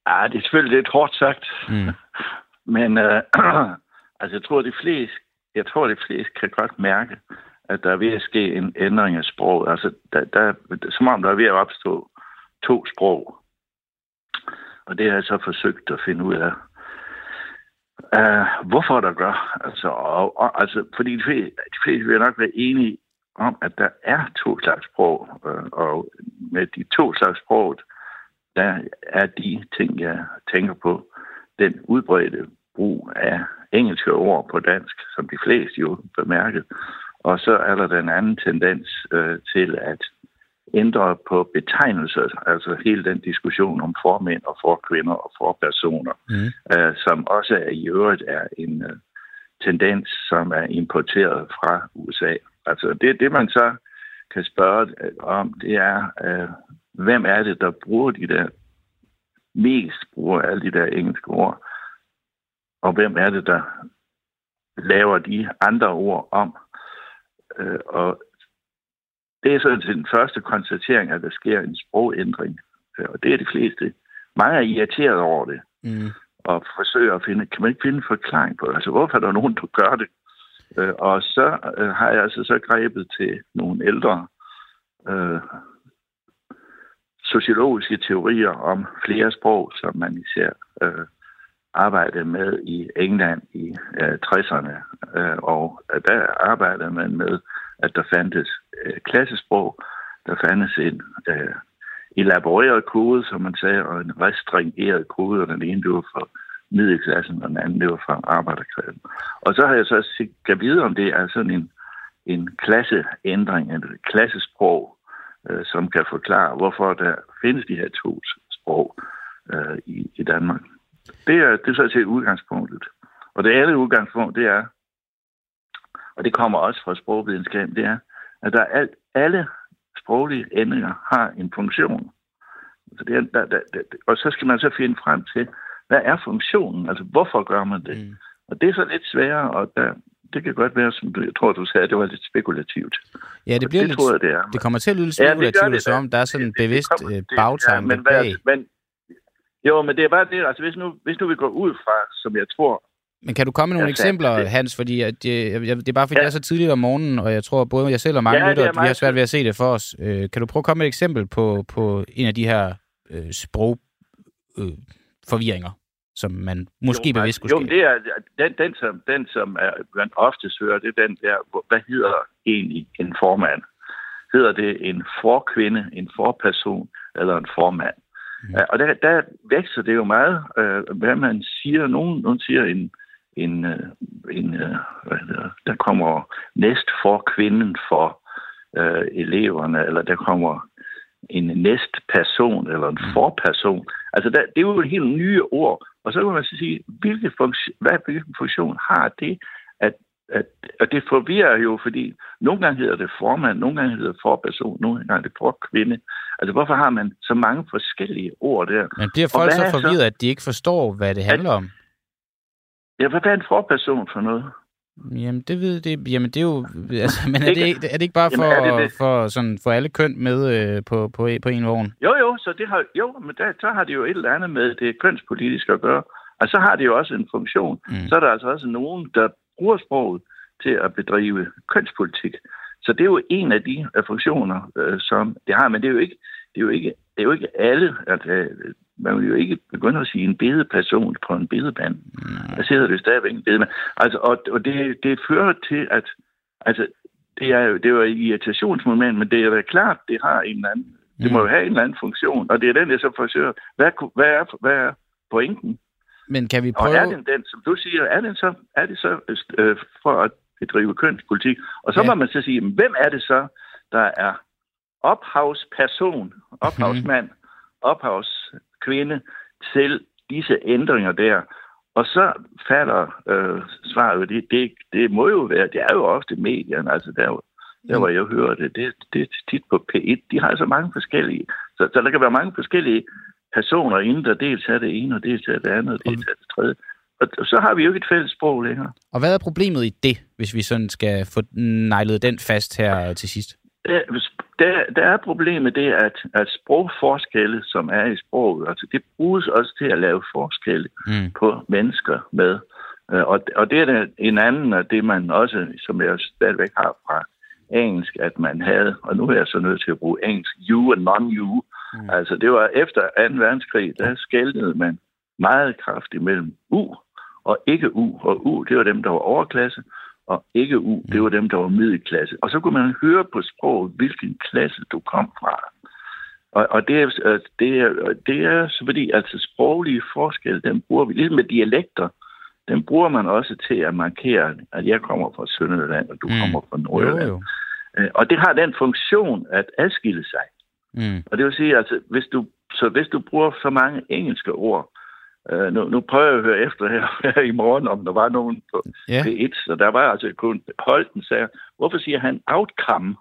Ja, det er selvfølgelig lidt hårdt sagt. Mm. *laughs* Men øh, *clears throat* altså, jeg tror, de fleste, jeg tror, de fleste kan godt mærke, at der er ved at ske en ændring af sprog. Altså, der, der, som om der er ved at opstå to sprog. Og det har jeg så forsøgt at finde ud af. Uh, hvorfor der gør? Altså, og, og, altså fordi de fleste, de fleste vil nok være enige om, at der er to slags sprog, uh, og med de to slags sprog, der er de ting, jeg tænker på, den udbredte brug af engelske ord på dansk, som de fleste jo bemærker. Og så er der den anden tendens uh, til at ændre på betegnelser, altså hele den diskussion om formænd og forkvinder og forpersoner, mm. uh, som også er, i øvrigt er en uh, tendens, som er importeret fra USA. Altså det, det man så kan spørge om, det er, uh, hvem er det, der bruger de der mest bruger alle de der engelske ord, og hvem er det, der laver de andre ord om. Uh, og det er sådan den første konstatering, at der sker en sprogændring. Øh, og det er de fleste. Mange er irriteret over det. Mm. Og forsøger at finde, kan man ikke finde en forklaring på det? Altså, hvorfor er der nogen, der gør det? Øh, og så øh, har jeg altså så grebet til nogle ældre øh, sociologiske teorier om flere sprog, som man især øh, arbejdede med i England i øh, 60'erne. Øh, og der arbejdede man med, at der fandtes øh, klassesprog, der fandtes en øh, elaboreret kode, som man sagde, og en restringeret kode, og den ene det var for middelklassen, og den anden det var for arbejderklassen. Og så har jeg så set videre, om det er sådan en, en klasseændring, en klassesprog, øh, som kan forklare, hvorfor der findes de her to sprog øh, i, i Danmark. Det er, det er så til udgangspunktet. Og det andet udgangspunkt, det er, og det kommer også fra sprogvidenskab, det er, at der alt, alle sproglige ændringer har en funktion. Så det er, der, der, der, og så skal man så finde frem til, hvad er funktionen? Altså, hvorfor gør man det? Mm. Og det er så lidt sværere, og der, det kan godt være, som du, jeg tror, du sagde, det var lidt spekulativt. Ja, det bliver det, lidt, tror jeg, det, er. det kommer til at lyde lidt spekulativt, ja, det som der er sådan en bevidst det, det kommer, bagtanke ja, men, bag. Men, jo, men det er bare det, altså hvis nu, hvis nu vi går ud fra, som jeg tror, men kan du komme med nogle eksempler, det. Hans? Fordi at, jeg, det er bare fordi, ja. det er så tidligt om morgen, og jeg tror, både jeg selv og mange ja, lytter, vi har svært ved at se det for os. Øh, kan du prøve at komme med et eksempel på, på en af de her øh, sprogforvirringer, øh, som man måske jo, bevidst skulle Jo, det er den, den, som, den, som er, man oftest hører, det er den der, hvad hedder egentlig en formand? Hedder det en forkvinde, en forperson eller en formand? Mm. Og der, der vækster det jo meget, øh, hvad man siger. Nogen, nogen siger en en, øh, en øh, hvad hedder, der kommer næst for kvinden for øh, eleverne, eller der kommer en næst person eller en mm. forperson. Altså, der, det er jo et helt nye ord. Og så kan man så sige, hvilke funktion, hvad, hvilken funktion har det? At, at, og det forvirrer jo, fordi nogle gange hedder det formand, nogle gange hedder det forperson, nogle gange er det for kvinde. Altså, hvorfor har man så mange forskellige ord der? Men bliver folk så forvirret, så, at de ikke forstår, hvad det handler at, om? Ja, hvad er en forperson for noget? Jamen, det ved det. Jamen, det er jo... Altså, men er det, ikke, er det ikke bare for, Jamen, det det? for, sådan, for alle køn med øh, på, på, på en vogn? Jo, jo, så det har, jo, men der, så har det jo et eller andet med det kønspolitiske at gøre. Og så har det jo også en funktion. Mm. Så er der altså også nogen, der bruger sproget til at bedrive kønspolitik. Så det er jo en af de uh, funktioner, uh, som det har, men det er jo ikke, det er jo ikke, det er jo ikke alle, at uh, man vil jo ikke begynde at sige en bedeperson på en bedeband. Mm. Der sidder det stadigvæk en bedemand. Altså, og, og det, det fører til, at altså, det er jo det er jo et irritationsmoment, men det er jo klart, det har en eller anden, det må jo mm. have en eller anden funktion, og det er den, jeg så forsøger. Hvad, hvad, er, hvad er pointen? Men kan vi prøve... Og er den, den som du siger, er, den så, er det så øh, for at bedrive kønspolitik? Og så ja. må man så sige, hvem er det så, der er ophavsperson, ophavsmand, mm. Ophavskvinde til disse ændringer der? Og så falder øh, svaret, det, det, det må jo være, det er jo ofte medierne, altså der, der hvor jeg hører det, det, det er tit på P1, de har så mange forskellige, så, så der kan være mange forskellige personer inden, der dels er det ene, og dels er det andet, og dels er det tredje. Og så har vi jo ikke et fælles sprog længere. Og hvad er problemet i det, hvis vi sådan skal få nejlet den fast her til sidst? Der, der er problemet det, at, at sprogforskelle, som er i sproget, altså det bruges også til at lave forskelle mm. på mennesker med. Øh, og, og det er en anden af det, man også, som jeg stadigvæk har fra engelsk, at man havde, og nu er jeg så nødt til at bruge engelsk, you og non-you. Mm. Altså det var efter 2. verdenskrig, der skældede man meget kraftigt mellem U og ikke U. Og U, det var dem, der var overklasse, og ikke U, det var dem, der var middelklasse. Og så kunne man høre på sproget, hvilken klasse du kom fra. Og, og det, er, det, er, det er så fordi, altså sproglige forskelle, den bruger vi, ligesom med dialekter, den bruger man også til at markere, at jeg kommer fra Sønderjylland, og du mm. kommer fra Nordjylland. Jo, jo. Øh, og det har den funktion at adskille sig. Mm. Og det vil sige, altså, hvis du, så hvis du bruger så mange engelske ord, Uh, nu, nu prøver jeg at høre efter her, *laughs* her i morgen, om der var nogen på yeah. P1, så der var altså kun Holten sagde, hvorfor siger han outcome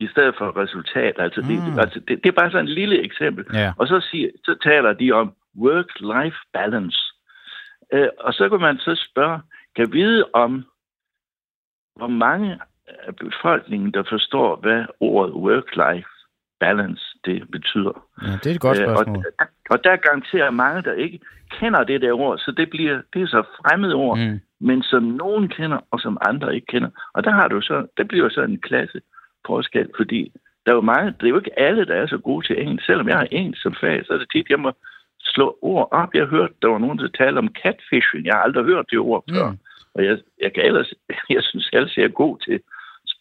i stedet for resultat? Altså, mm. det, altså det, det er bare sådan en lille eksempel. Yeah. Og så, siger, så taler de om work-life balance. Uh, og så kan man så spørge, kan vide om, hvor mange af befolkningen, der forstår, hvad ordet work-life balance det betyder. Ja, det er et godt spørgsmål. Øh, og, og der garanterer mange, der ikke kender det der ord, så det bliver det er så fremmed ord, mm. men som nogen kender, og som andre ikke kender. Og der har du så, det bliver så en klasse forskel, fordi der er jo mange, det er jo ikke alle, der er så gode til engelsk. Selvom jeg har engelsk som fag, så er det tit, jeg må slå ord op. Jeg har hørt, der var nogen, der talte om catfishing. Jeg har aldrig hørt det ord før. Mm. Og jeg, jeg, kan ellers, *laughs* jeg synes ellers, jeg er god til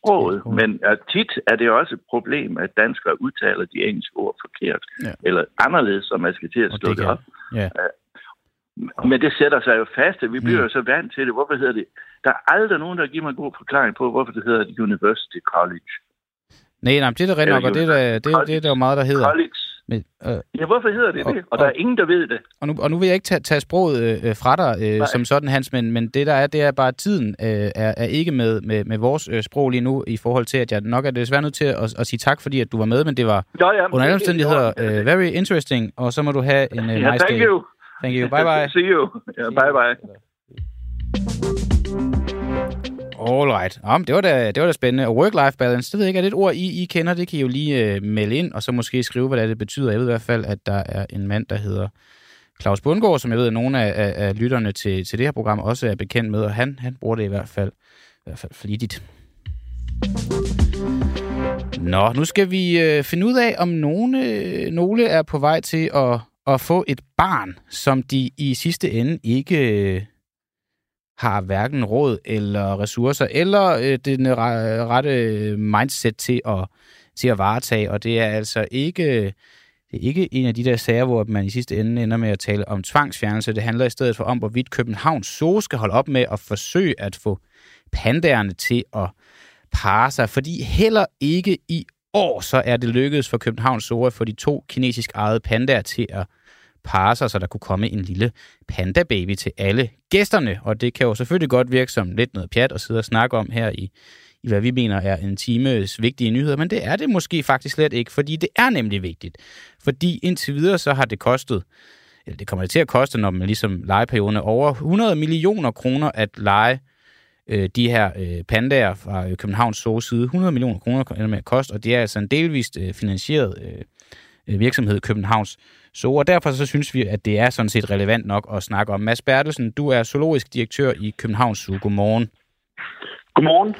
sproget, men uh, tit er det også et problem, at danskere udtaler de engelske ord forkert, ja. eller anderledes, som man skal til at stå det, det op. Ja. Uh, men det sætter sig jo fast, at vi bliver mm. jo så vant til det. Hvorfor hedder det? Der er aldrig nogen, der giver mig en god forklaring på, hvorfor det hedder University College. Nej, nej, det er det rent nok, og det er, det, det, det er der jo meget, der hedder. College. Men, øh, ja, hvorfor hedder det og, det? Og, og der er ingen, der ved det. Og nu, og nu vil jeg ikke tage, tage sproget øh, fra dig øh, som sådan, Hans, men, men det der er, det er bare, at tiden øh, er, er ikke med, med, med vores øh, sprog lige nu, i forhold til, at jeg nok er desværre nødt til at, at, at sige tak, fordi at du var med, men det var ja, ja, under alle omstændigheder øh, very interesting, og så må du have en uh, ja, nice thank day. You. Thank you. Bye bye. *laughs* See you. Yeah, bye bye. All right. Om, det, var da, det var da spændende. Og work-life balance, det ved jeg ikke, er det et ord, I, I kender? Det kan I jo lige uh, melde ind, og så måske skrive, hvad det, det betyder. Jeg ved i hvert fald, at der er en mand, der hedder Claus Bundgaard, som jeg ved, at nogle af, af, af lytterne til, til det her program også er bekendt med, og han, han bruger det i hvert fald, i hvert fald flittigt. Nå, nu skal vi øh, finde ud af, om nogle, øh, nogle er på vej til at, at få et barn, som de i sidste ende ikke øh, har hverken råd eller ressourcer, eller øh, den rette mindset til at, til at varetage, og det er altså ikke, det er ikke en af de der sager, hvor man i sidste ende ender med at tale om tvangsfjernelse. Det handler i stedet for om, hvorvidt Københavns Zoo skal holde op med at forsøge at få pandaerne til at parre sig, fordi heller ikke i år så er det lykkedes for Københavns Zoo at få de to kinesisk ejede pandaer til at parre sig, så der kunne komme en lille panda-baby til alle gæsterne. Og det kan jo selvfølgelig godt virke som lidt noget pjat at sidde og snakke om her i, i hvad vi mener er en times vigtige nyheder, men det er det måske faktisk slet ikke, fordi det er nemlig vigtigt. Fordi indtil videre så har det kostet, eller det kommer det til at koste, når man ligesom legeperioden er over 100 millioner kroner at lege øh, de her øh, pandaer fra øh, Københavns Zoo side. 100 millioner kroner med at koste, og det er altså en delvist øh, finansieret øh, øh virksomhed, Københavns Zoo. Og derfor så synes vi, at det er sådan set relevant nok at snakke om. Mads Bertelsen, du er zoologisk direktør i Københavns Zoo. Godmorgen. Godmorgen.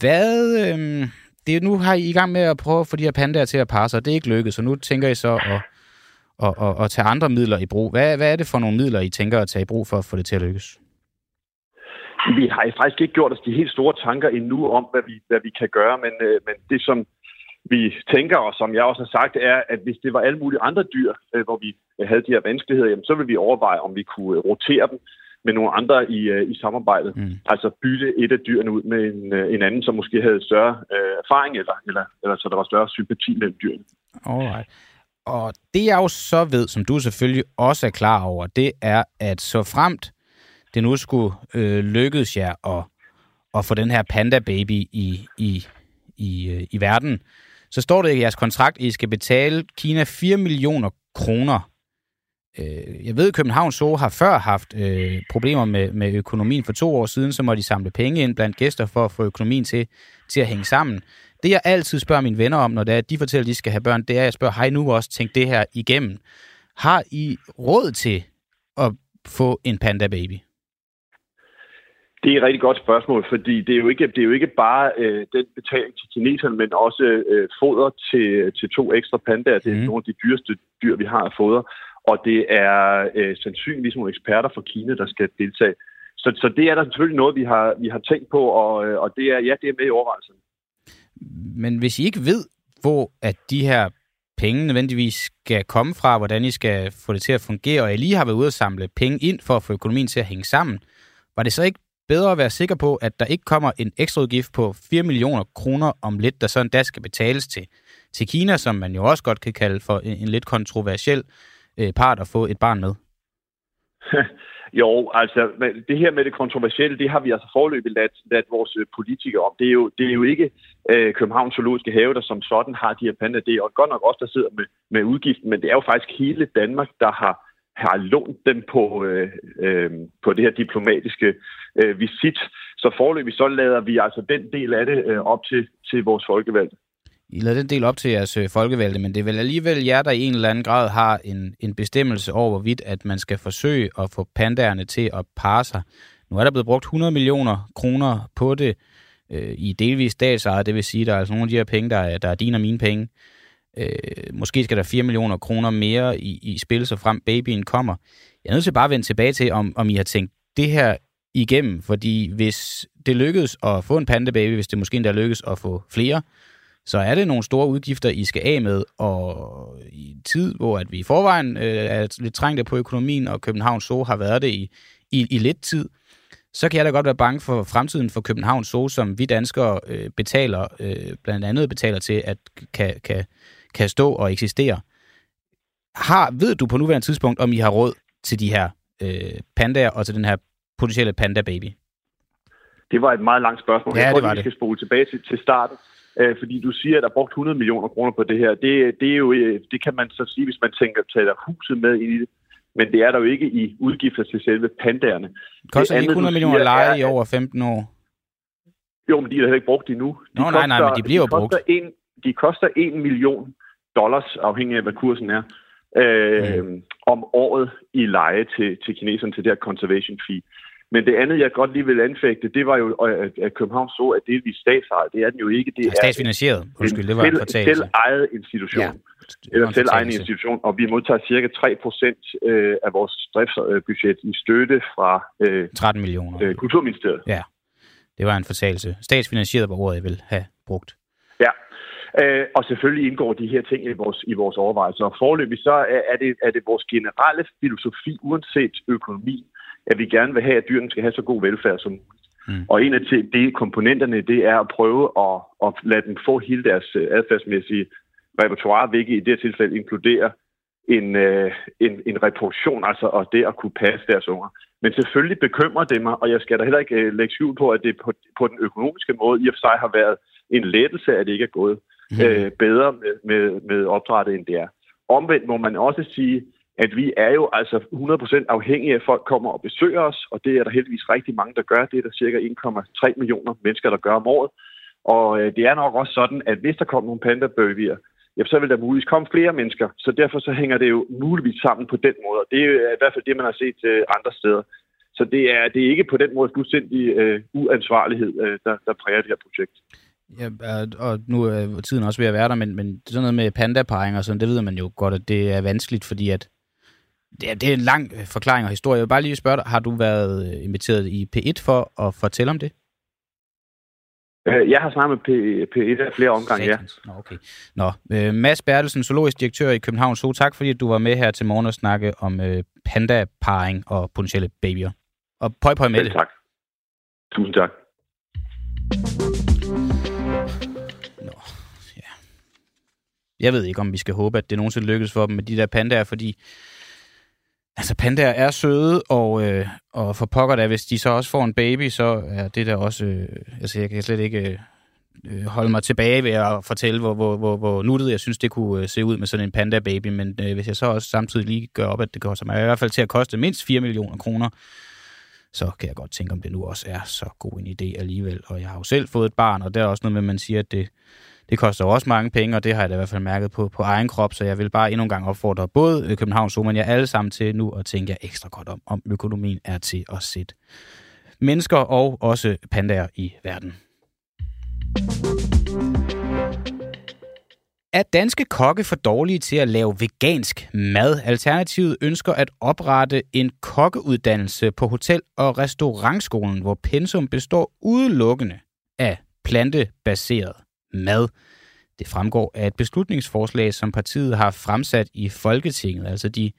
Hvad, øh, det er nu har I i gang med at prøve at få de her pandaer til at passe, og det er ikke lykkedes, så nu tænker I så at, at, at, at tage andre midler i brug. Hvad, hvad er det for nogle midler, I tænker at tage i brug for at få det til at lykkes? Vi har faktisk ikke gjort os de helt store tanker endnu om, hvad vi, hvad vi kan gøre, men, øh, men det som vi tænker, og som jeg også har sagt, er, at hvis det var alle mulige andre dyr, øh, hvor vi havde de her vanskeligheder, jamen, så vil vi overveje, om vi kunne øh, rotere dem med nogle andre i, øh, i samarbejdet. Mm. Altså bytte et af dyrene ud med en, øh, en anden, som måske havde større øh, erfaring, eller, eller, eller så der var større sympati mellem dyrene. Alright. Og det jeg jo så ved, som du selvfølgelig også er klar over, det er, at så fremt det nu skulle øh, lykkes jer at, at få den her panda baby i, i, i, øh, i verden, så står det i jeres kontrakt, at I skal betale Kina 4 millioner kroner Øh, jeg ved, at København Zoo har før haft øh, problemer med, med økonomien. For to år siden, så må de samle penge ind blandt gæster for at få økonomien til, til at hænge sammen. Det, jeg altid spørger mine venner om, når det er, at de fortæller, at de skal have børn, det er, at jeg spørger, har I nu også tænkt det her igennem? Har I råd til at få en panda baby? Det er et rigtig godt spørgsmål, fordi det er jo ikke, det er jo ikke bare øh, den betaling til kineserne, men også øh, foder til, til to ekstra pandaer. Det er mm. nogle af de dyreste dyr, vi har at fodre og det er øh, sandsynligvis nogle eksperter fra Kina, der skal deltage. Så, så det er der selvfølgelig noget, vi har, vi har tænkt på, og, øh, og det er, ja, det er med i overvejelsen. Men hvis I ikke ved, hvor at de her penge nødvendigvis skal komme fra, hvordan I skal få det til at fungere, og I lige har været ude at samle penge ind for at få økonomien til at hænge sammen, var det så ikke bedre at være sikker på, at der ikke kommer en ekstra udgift på 4 millioner kroner om lidt, der sådan der skal betales til, til Kina, som man jo også godt kan kalde for en, en lidt kontroversiel øh, part at få et barn med? *laughs* jo, altså det her med det kontroversielle, det har vi altså forløbet ladt, ladt vores øh, politikere om. Det er jo, det er jo ikke øh, Københavns Zoologiske Have, der som sådan har de her panda. Det er jo godt nok også, der sidder med, med udgiften, men det er jo faktisk hele Danmark, der har har lånt dem på, øh, øh, på det her diplomatiske øh, visit. Så forløbig så lader vi altså den del af det øh, op til, til vores folkevalgte. I lader den del op til jeres øh, folkevalgte, men det er vel alligevel jer, der i en eller anden grad har en, en bestemmelse over, hvorvidt at man skal forsøge at få pandaerne til at parre sig. Nu er der blevet brugt 100 millioner kroner på det øh, i delvis statsejet, det vil sige, der er altså nogle af de her penge, der er, der er dine og mine penge. Øh, Øh, måske skal der 4 millioner kroner mere i, i spil, så frem babyen kommer. Jeg er nødt til bare at vende tilbage til, om, om I har tænkt det her igennem, fordi hvis det lykkedes at få en pandababy, hvis det måske endda lykkes at få flere, så er det nogle store udgifter, I skal af med, og i en tid, hvor at vi i forvejen øh, er lidt trængte på økonomien, og Københavns Zoo har været det i, i, i lidt tid, så kan jeg da godt være bange for fremtiden for Københavns Zoo, som vi danskere øh, betaler, øh, blandt andet betaler til, at kan, kan, kan stå og eksistere. Har, ved du på nuværende tidspunkt, om I har råd til de her øh, pandaer og til den her potentielle panda-baby? Det var et meget langt spørgsmål. Ja, jeg tror, det var vi det. skal spole tilbage til, til starten øh, fordi du siger, at der er brugt 100 millioner kroner på det her. Det, det, er jo, øh, det kan man så sige, hvis man tænker, tager huset med i det. Men det er der jo ikke i udgifter til selve pandaerne. Koster det ikke 100 millioner leje i over 15 år? Jo, men de er heller ikke brugt endnu. De Nå, koster, nej, nej, men de bliver jo brugt. En, de koster 1 million dollars, afhængig af, hvad kursen er, øh, mm. om året i leje til, til kineserne til det her conservation fee. Men det andet, jeg godt lige vil anfægte, det var jo, at København så, at delvis statsejet. Det er den jo ikke. Det er statsfinansieret. Undskyld, det var en fortalelse. Selv ejet institution. Ja, eller selv egen institution. Og vi modtager cirka 3 procent øh, af vores driftsbudget i støtte fra 13 øh, millioner. Kulturministeriet. Ja, det var en fortalelse. Statsfinansieret var ordet, jeg vil have brugt. Ja, Øh, og selvfølgelig indgår de her ting i vores, i vores overvejelser. Og forløbig så er det, er det vores generelle filosofi, uanset økonomi, at vi gerne vil have, at dyrene skal have så god velfærd som muligt. Mm. Og en af de komponenterne, det er at prøve at, at lade dem få hele deres øh, adfærdsmæssige repertoire, hvilket i det tilfælde inkluderer en, øh, en, en reproduktion, altså og det at kunne passe deres unger. Men selvfølgelig bekymrer det mig, og jeg skal da heller ikke øh, lægge tvivl på, at det på, på den økonomiske måde i og for sig har været en lettelse, at det ikke er gået mm. øh, bedre med, med, med opdrættet, end det er. Omvendt må man også sige, at vi er jo altså 100% afhængige af, at folk kommer og besøger os, og det er der heldigvis rigtig mange, der gør. Det er der cirka 1,3 millioner mennesker, der gør om året. Og øh, det er nok også sådan, at hvis der kommer nogle pandabøvier, ja, så vil der muligvis komme flere mennesker. Så derfor så hænger det jo muligvis sammen på den måde. Det er øh, i hvert fald det, man har set øh, andre steder. Så det er, det er ikke på den måde fuldstændig øh, uansvarlighed, øh, der, der præger det her projekt. Ja, og nu er tiden også ved at være der, men, men sådan noget med pandaparing og sådan, det ved man jo godt, at det er vanskeligt, fordi at det er, det er en lang forklaring og historie. Jeg vil bare lige spørge dig, har du været øh, inviteret i P1 for at fortælle om det? Øh, jeg har snakket med P, P1 flere omgange, ja. Nå, okay. Nå, øh, Mads Bertelsen, zoologisk direktør i København Zoo. Tak fordi du var med her til morgen og snakke om øh, panda-paring og potentielle babyer. Og pøj pøj med det. tak. Tusind tak. Jeg ved ikke, om vi skal håbe, at det nogensinde lykkes for dem med de der pandaer, fordi Altså, pandaer er søde, og, øh, og for pokker da, hvis de så også får en baby, så er det der også... Øh, altså, jeg kan slet ikke øh, øh, holde mig tilbage ved at fortælle, hvor, hvor, hvor, hvor nuttet jeg synes, det kunne øh, se ud med sådan en panda-baby, men øh, hvis jeg så også samtidig lige gør op, at det koster mig i hvert fald til at koste mindst 4 millioner kroner, så kan jeg godt tænke, om det nu også er så god en idé alligevel. Og jeg har jo selv fået et barn, og der er også noget med, at man siger, at det, det koster også mange penge, og det har jeg da i hvert fald mærket på, på egen krop, så jeg vil bare endnu en gang opfordre både øh, Københavns og jeg alle sammen til nu at tænke ekstra godt om, om økonomien er til at sætte mennesker og også pandaer i verden. Er danske kokke for dårlige til at lave vegansk mad? Alternativet ønsker at oprette en kokkeuddannelse på hotel- og restaurantskolen, hvor pensum består udelukkende af plantebaseret mad. Det fremgår af et beslutningsforslag, som partiet har fremsat i Folketinget. Altså de,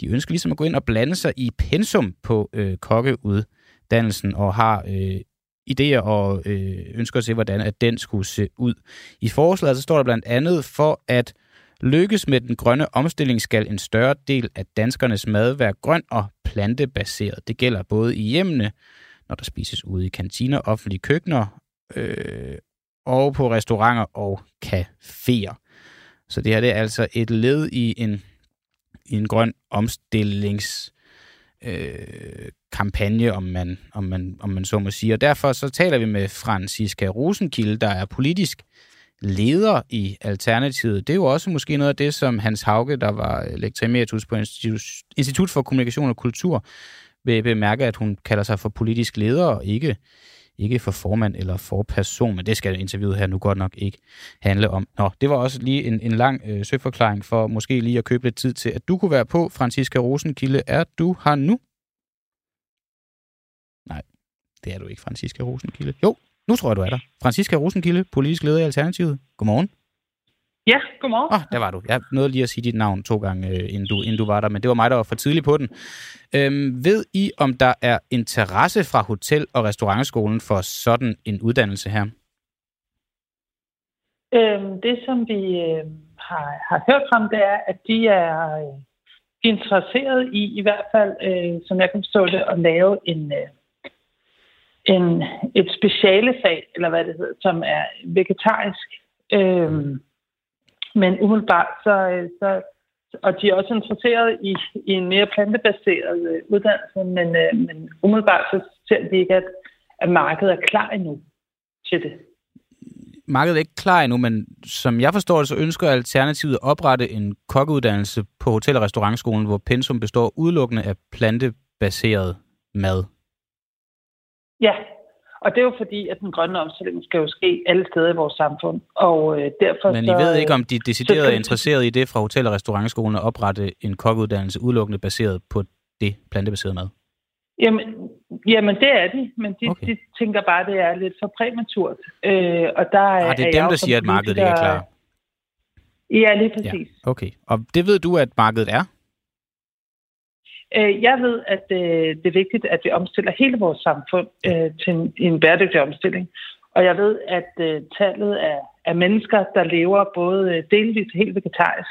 de ønsker ligesom at gå ind og blande sig i pensum på øh, kokkeuddannelsen og har øh, idéer og øh, ønsker at se, hvordan at den skulle se ud. I forslaget så står der blandt andet, for at lykkes med den grønne omstilling, skal en større del af danskernes mad være grøn og plantebaseret. Det gælder både i hjemmene, når der spises ude i kantiner, offentlige køkkener, øh, og på restauranter og caféer. Så det her det er altså et led i en, i en grøn omstillings øh, kampagne, om man, om, man, om man så må sige. Og derfor så taler vi med Franziska Rosenkilde, der er politisk leder i Alternativet. Det er jo også måske noget af det, som Hans Hauge, der var lektor på Institut, Institut for Kommunikation og Kultur, vil bemærke, at hun kalder sig for politisk leder og ikke ikke for formand eller for person, men det skal interviewet her nu godt nok ikke handle om. Nå, det var også lige en, en lang øh, søgforklaring for måske lige at købe lidt tid til, at du kunne være på. Franziska Rosenkilde, er du her nu? Nej, det er du ikke, Franziska Rosenkilde. Jo, nu tror jeg, du er der. Franziska Rosenkilde, politisk leder i Alternativet. Godmorgen. Ja, godmorgen. Oh, der var du. Jeg nåede lige at sige dit navn to gange, øh, inden, du, inden du var der, men det var mig, der var for tidlig på den. Øhm, ved I, om der er interesse fra Hotel- og Restaurantskolen for sådan en uddannelse her? Øhm, det, som vi øh, har, har hørt frem, det er, at de er øh, interesseret i, i hvert fald, øh, som jeg kan forstå det, at lave en, øh, en, et speciale fag, eller hvad det hedder, som er vegetarisk. Øh, men umiddelbart, så, øh, så og de er også interesseret i, i en mere plantebaseret øh, uddannelse, men, øh, men umiddelbart så ser de ikke, at, at markedet er klar endnu til det. Markedet er ikke klar endnu, men som jeg forstår det, så ønsker Alternativet at oprette en kokkeuddannelse på Hotel- og Restaurantskolen, hvor pensum består udelukkende af plantebaseret mad. Ja, og det er jo fordi, at den grønne omstilling skal jo ske alle steder i vores samfund. Og øh, derfor Men I så, ved ikke, om de decideret er interesseret i det fra Hotel- og Restaurantskolen at oprette en kokkeuddannelse udelukkende baseret på det plantebaserede mad? Jamen, jamen det er de, men de, okay. de tænker bare, at det er lidt for præmaturt. Øh, og der ah, det er, er dem, der siger, at markedet ikke er klar? Ja, lige præcis. Ja, okay. Og det ved du, at markedet er? Øh, jeg ved, at øh, det er vigtigt, at vi omstiller hele vores samfund øh, til en, bæredygtig omstilling. Og jeg ved, at tallet af, af mennesker, der lever både delvis og helt vegetarisk,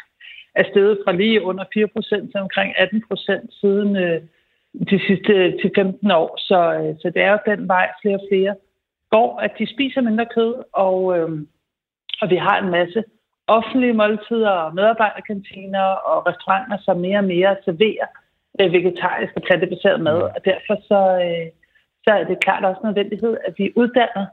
er steget fra lige under 4 procent til omkring 18 procent siden de sidste til 15 år. Så, så det er jo den vej, flere og flere går, at de spiser mindre kød, og, og vi har en masse offentlige måltider og medarbejderkantiner og restauranter, som mere og mere serverer øh, vegetarisk og plantebaseret mad, og derfor så, øh, så er det klart også nødvendighed, at vi uddanner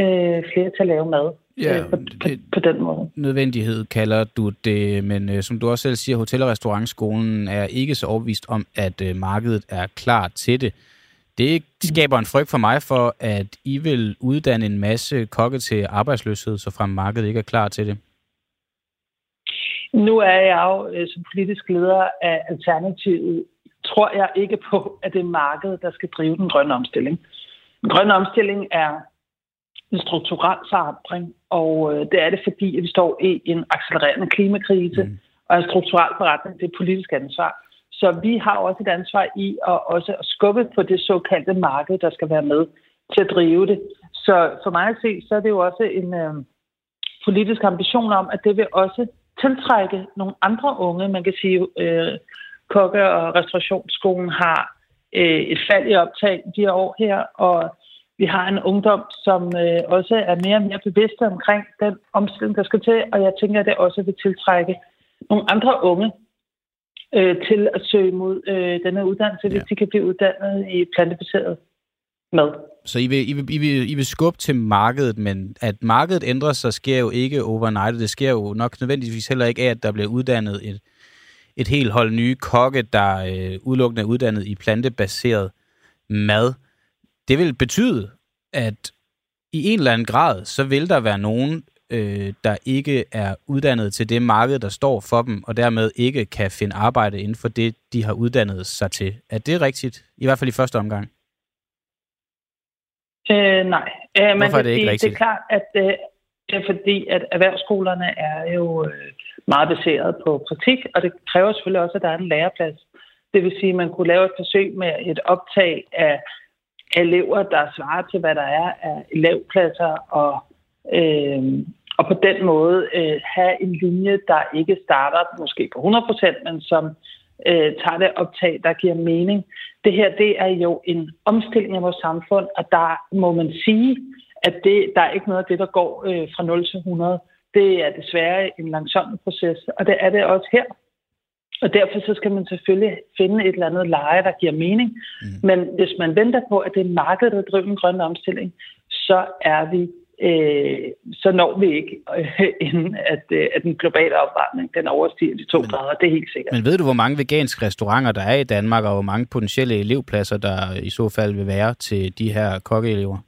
øh, flere til at lave mad. Ja, øh, på, på, på den måde. Nødvendighed kalder du det, men øh, som du også selv siger, Hotel- og Restaurantskolen er ikke så overbevist om, at øh, markedet er klar til det. Det skaber en frygt for mig for, at I vil uddanne en masse kokke til arbejdsløshed, så frem markedet ikke er klar til det. Nu er jeg jo øh, som politisk leder af Alternativet, tror jeg ikke på, at det er markedet, der skal drive den grønne omstilling. Den grønne omstilling er en strukturel forandring, og øh, det er det, fordi at vi står i en accelererende klimakrise, mm. og en strukturel forandring, det er politisk ansvar. Så vi har også et ansvar i at også at skubbe på det såkaldte marked, der skal være med til at drive det. Så for mig at se, så er det jo også en øh, politisk ambition om, at det vil også tiltrække nogle andre unge. Man kan sige, øh, kokke- og restaurationsskolen har øh, et fald i optag de her år her, og vi har en ungdom, som øh, også er mere og mere bevidste omkring den omstilling, der skal til, og jeg tænker, at det også vil tiltrække nogle andre unge øh, til at søge mod øh, denne uddannelse, ja. hvis de kan blive uddannet i plantebaseret mad. Så I vil, I, vil, I, vil, I vil skubbe til markedet, men at markedet ændrer sig, sker jo ikke overnight. Det sker jo nok nødvendigvis heller ikke af, at der bliver uddannet et, et helt hold nye kokke, der øh, udelukkende er uddannet i plantebaseret mad. Det vil betyde, at i en eller anden grad, så vil der være nogen, øh, der ikke er uddannet til det marked, der står for dem, og dermed ikke kan finde arbejde inden for det, de har uddannet sig til. Er det rigtigt? I hvert fald i første omgang. Øh, nej. Øh, man Hvorfor er det ikke sige, rigtigt? Det er klart, at øh, det fordi, at erhvervsskolerne er jo øh, meget baseret på praktik, og det kræver selvfølgelig også, at der er en læreplads. Det vil sige, at man kunne lave et forsøg med et optag af elever, der svarer til, hvad der er af elevpladser, og, øh, og på den måde øh, have en linje, der ikke starter måske på 100%, men som øh, tager det optag, der giver mening. Det her, det er jo en omstilling af vores samfund, og der må man sige, at det, der er ikke noget af det, der går øh, fra 0 til 100. Det er desværre en langsom proces, og det er det også her. Og derfor så skal man selvfølgelig finde et eller andet leje, der giver mening. Mm. Men hvis man venter på, at det er markedet, der driver en grøn omstilling, så er vi øh, så når vi ikke, øh, inden at, øh, at den globale opvarmning den overstiger de to men, grader. Det er helt sikkert. Men ved du, hvor mange veganske restauranter der er i Danmark, og hvor mange potentielle elevpladser, der i så fald vil være til de her kokkeelever?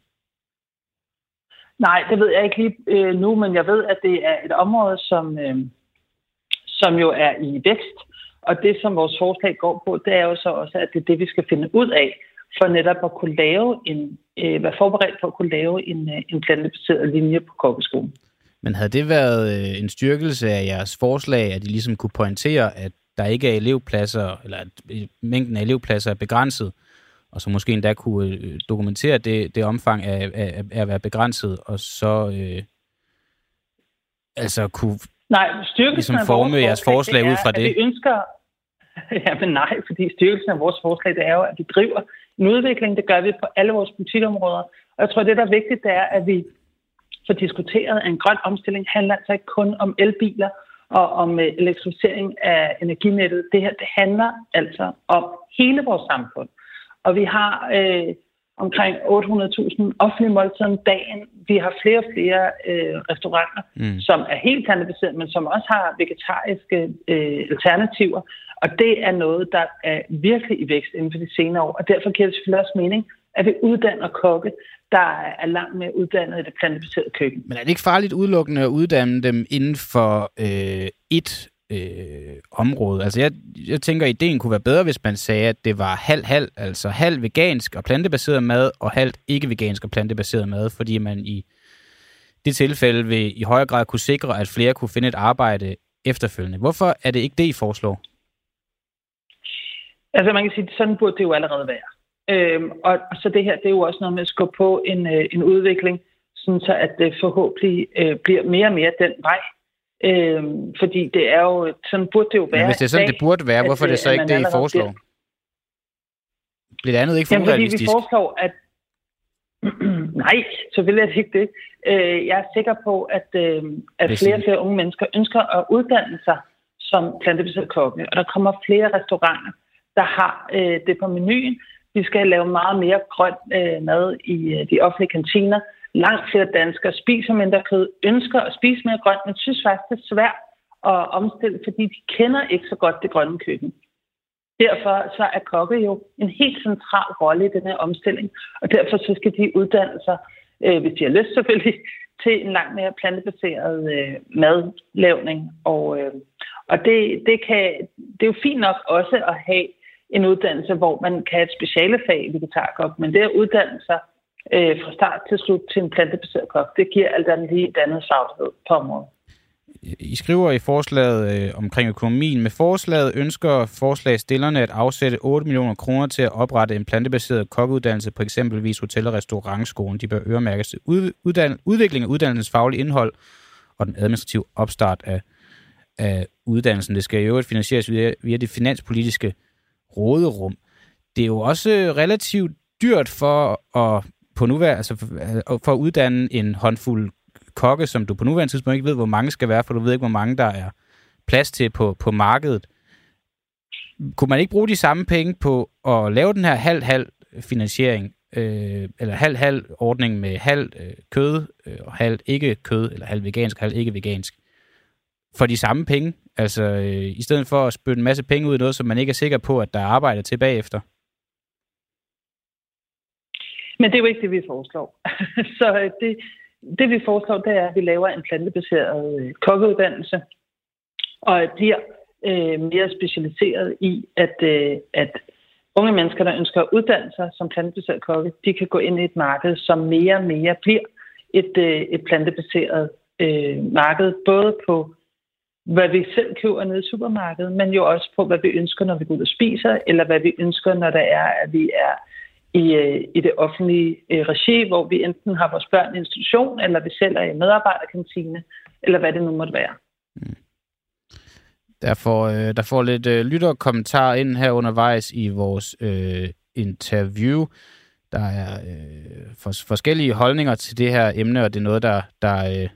Nej, det ved jeg ikke lige øh, nu, men jeg ved, at det er et område, som, øh, som jo er i vækst. Og det, som vores forslag går på, det er jo så også, at det er det, vi skal finde ud af, for netop at kunne lave en, øh, være forberedt på at kunne lave en, øh, en plantebaseret linje på kokkeskolen. Men havde det været øh, en styrkelse af jeres forslag, at I ligesom kunne pointere, at der ikke er elevpladser, eller at øh, mængden af elevpladser er begrænset, og så måske endda kunne øh, dokumentere det, det omfang af, af, af at være begrænset, og så øh, altså kunne Nej, ligesom forme af jeres forslag, forslag ud fra det. vi ønsker, *laughs* ja, men nej, fordi styrkelsen af vores forslag, det er jo, at vi driver en udvikling. Det gør vi på alle vores politikområder. Og jeg tror, det, der er vigtigt, det er, at vi får diskuteret, at en grøn omstilling handler altså ikke kun om elbiler og om øh, elektrificering af energinettet. Det her, det handler altså om hele vores samfund. Og vi har øh, omkring 800.000 offentlige måltider om dagen. Vi har flere og flere øh, restauranter, mm. som er helt plantebaseret, men som også har vegetariske øh, alternativer. Og det er noget, der er virkelig i vækst inden for de senere år. Og derfor giver det selvfølgelig også mening, at vi uddanner kokke, der er langt mere uddannet i det plantebaserede køkken. Men er det ikke farligt udelukkende at uddanne dem inden for øh, et øh, område. Altså jeg, jeg tænker, at ideen kunne være bedre, hvis man sagde, at det var halv-halv, altså halv vegansk og plantebaseret mad, og halvt ikke-vegansk og plantebaseret mad, fordi man i det tilfælde vil i højere grad kunne sikre, at flere kunne finde et arbejde efterfølgende. Hvorfor er det ikke det, I foreslår? Altså man kan sige, at sådan burde det jo allerede være. Øhm, og, og så det her, det er jo også noget med at skubbe på en, øh, en udvikling, sådan så at det forhåbentlig øh, bliver mere og mere den vej, Øhm, fordi det er jo, sådan burde det jo være. Men hvis det er sådan, dag, det burde være, hvorfor er det så ikke det, I foreslår? Bliver, bliver det andet ikke for Jamen, fordi vi foreslår, at *clears throat* Nej, selvfølgelig er det ikke det. Øh, jeg er sikker på, at, øh, at flere og flere unge mennesker ønsker at uddanne sig som plantebaseret kokke, og der kommer flere restauranter, der har øh, det på menuen. Vi skal lave meget mere grøn mad i de offentlige kantiner langt flere danskere spiser mindre kød, ønsker at spise mere grønt, men synes faktisk, det er svært at omstille, fordi de kender ikke så godt det grønne køkken. Derfor så er kokke jo en helt central rolle i den her omstilling, og derfor så skal de uddanne sig, øh, hvis de har lyst selvfølgelig, *laughs* til en langt mere plantebaseret øh, madlavning. Og, øh, og det, det, kan, det er jo fint nok også at have en uddannelse, hvor man kan have et specialefag i vegetarkok, men det at uddanne sig øh, fra start til slut til en plantebaseret kok, det giver alt andet lige et andet faglighed på området. I skriver i forslaget øh, omkring økonomien. Med forslaget ønsker forslagstillerne at afsætte 8 millioner kroner til at oprette en plantebaseret kokkeuddannelse på eksempelvis hotel- og restaurantskolen. De bør øremærkes til ud, uddan, udvikling af uddannelsens faglige indhold og den administrative opstart af, af uddannelsen. Det skal i øvrigt finansieres via, via det finanspolitiske råderum. Det er jo også relativt dyrt for at på nuværende, altså for, for at uddanne en håndfuld kokke, som du på nuværende tidspunkt ikke ved, hvor mange skal være, for du ved ikke, hvor mange der er plads til på, på markedet. Kunne man ikke bruge de samme penge på at lave den her halv-halv finansiering, øh, eller halv-halv ordning med halv øh, kød øh, og halv ikke kød, eller halv vegansk og halv ikke vegansk, for de samme penge? Altså, øh, i stedet for at spytte en masse penge ud i noget, som man ikke er sikker på, at der er arbejde til bagefter. Men det er jo ikke det, vi foreslår. *laughs* så øh, det, det, vi foreslår, det er, at vi laver en plantebaseret øh, kokkeuddannelse, og bliver øh, mere specialiseret i, at, øh, at unge mennesker, der ønsker at uddanne sig som plantebaseret kokke, de kan gå ind i et marked, som mere og mere bliver et, øh, et plantebaseret øh, marked, både på hvad vi selv køber nede i supermarkedet, men jo også på, hvad vi ønsker, når vi går ud og spiser, eller hvad vi ønsker, når der er, at vi er i, øh, i det offentlige øh, regi, hvor vi enten har vores børn i institution, eller vi selv er i medarbejderkantine, eller hvad det nu måtte være. Mm. Der får, øh, der får lidt øh, lytterkommentarer ind her undervejs i vores øh, interview. Der er øh, for, forskellige holdninger til det her emne, og det er noget, der, der, øh,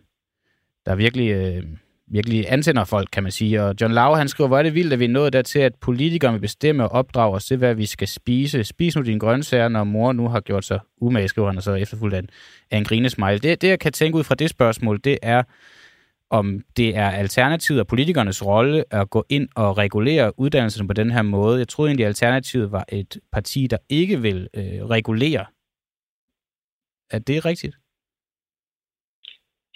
der virkelig øh, virkelig antænder folk, kan man sige. Og John Lau, han skriver, hvor er det vildt, at vi er nået dertil, at politikere vil bestemme og opdrage os til, hvad vi skal spise. Spis nu dine grøntsager, når mor nu har gjort sig umage, skriver han, og så efterfulgt af en, af en grinesmile. Det, det, jeg kan tænke ud fra det spørgsmål, det er, om det er alternativet og politikernes rolle at gå ind og regulere uddannelsen på den her måde. Jeg troede egentlig, at Alternativet var et parti, der ikke vil øh, regulere. Er det rigtigt?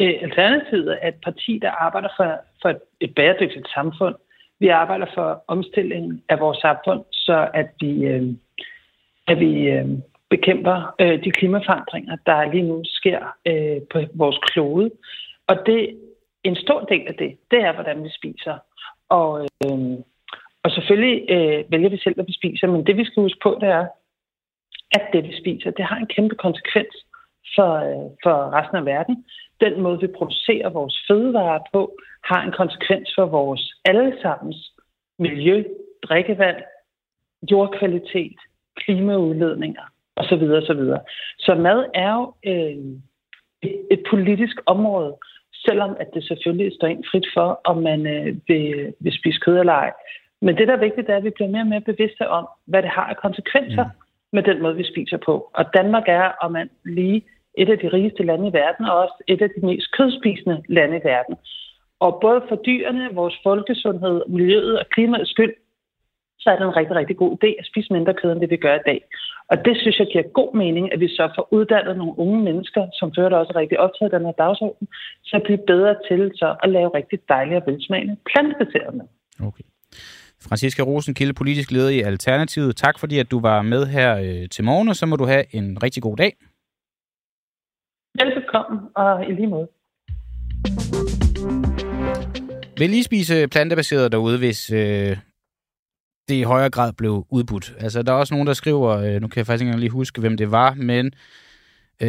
Øh, alternativet er et parti, der arbejder for, for et bæredygtigt samfund. Vi arbejder for omstillingen af vores samfund, så at vi, øh, at vi øh, bekæmper øh, de klimaforandringer, der lige nu sker øh, på vores klode. Og det en stor del af det, det er, hvordan vi spiser. Og, øh, og selvfølgelig øh, vælger vi selv, hvad vi spiser, men det vi skal huske på, det er, at det vi spiser, det har en kæmpe konsekvens for, øh, for resten af verden den måde, vi producerer vores fødevarer på, har en konsekvens for vores allesammens miljø, drikkevand, jordkvalitet, klimaudledninger osv. osv. Så mad er jo øh, et, politisk område, selvom at det selvfølgelig står ind frit for, om man øh, vil, vil spise kød eller ej. Men det, der er vigtigt, er, at vi bliver mere og mere bevidste om, hvad det har af konsekvenser mm. med den måde, vi spiser på. Og Danmark er, om man lige et af de rigeste lande i verden, og også et af de mest kødspisende lande i verden. Og både for dyrene, vores folkesundhed, miljøet og klimaets skyld, så er det en rigtig, rigtig god idé at spise mindre kød, end det vi gør i dag. Og det synes jeg giver god mening, at vi så får uddannet nogle unge mennesker, som fører det også rigtig optaget den her dagsorden, så at blive bedre til så at lave rigtig dejlige og velsmagende plantebaseret mad. Okay. Franziska Rosenkilde, politisk leder i Alternativet. Tak fordi, at du var med her øh, til morgen, og så må du have en rigtig god dag. Velbekomme, og i lige måde. Vil I spise plantebaseret derude, hvis øh, det i højere grad blev udbudt? Altså, der er også nogen, der skriver, øh, nu kan jeg faktisk ikke engang lige huske, hvem det var, men Øh,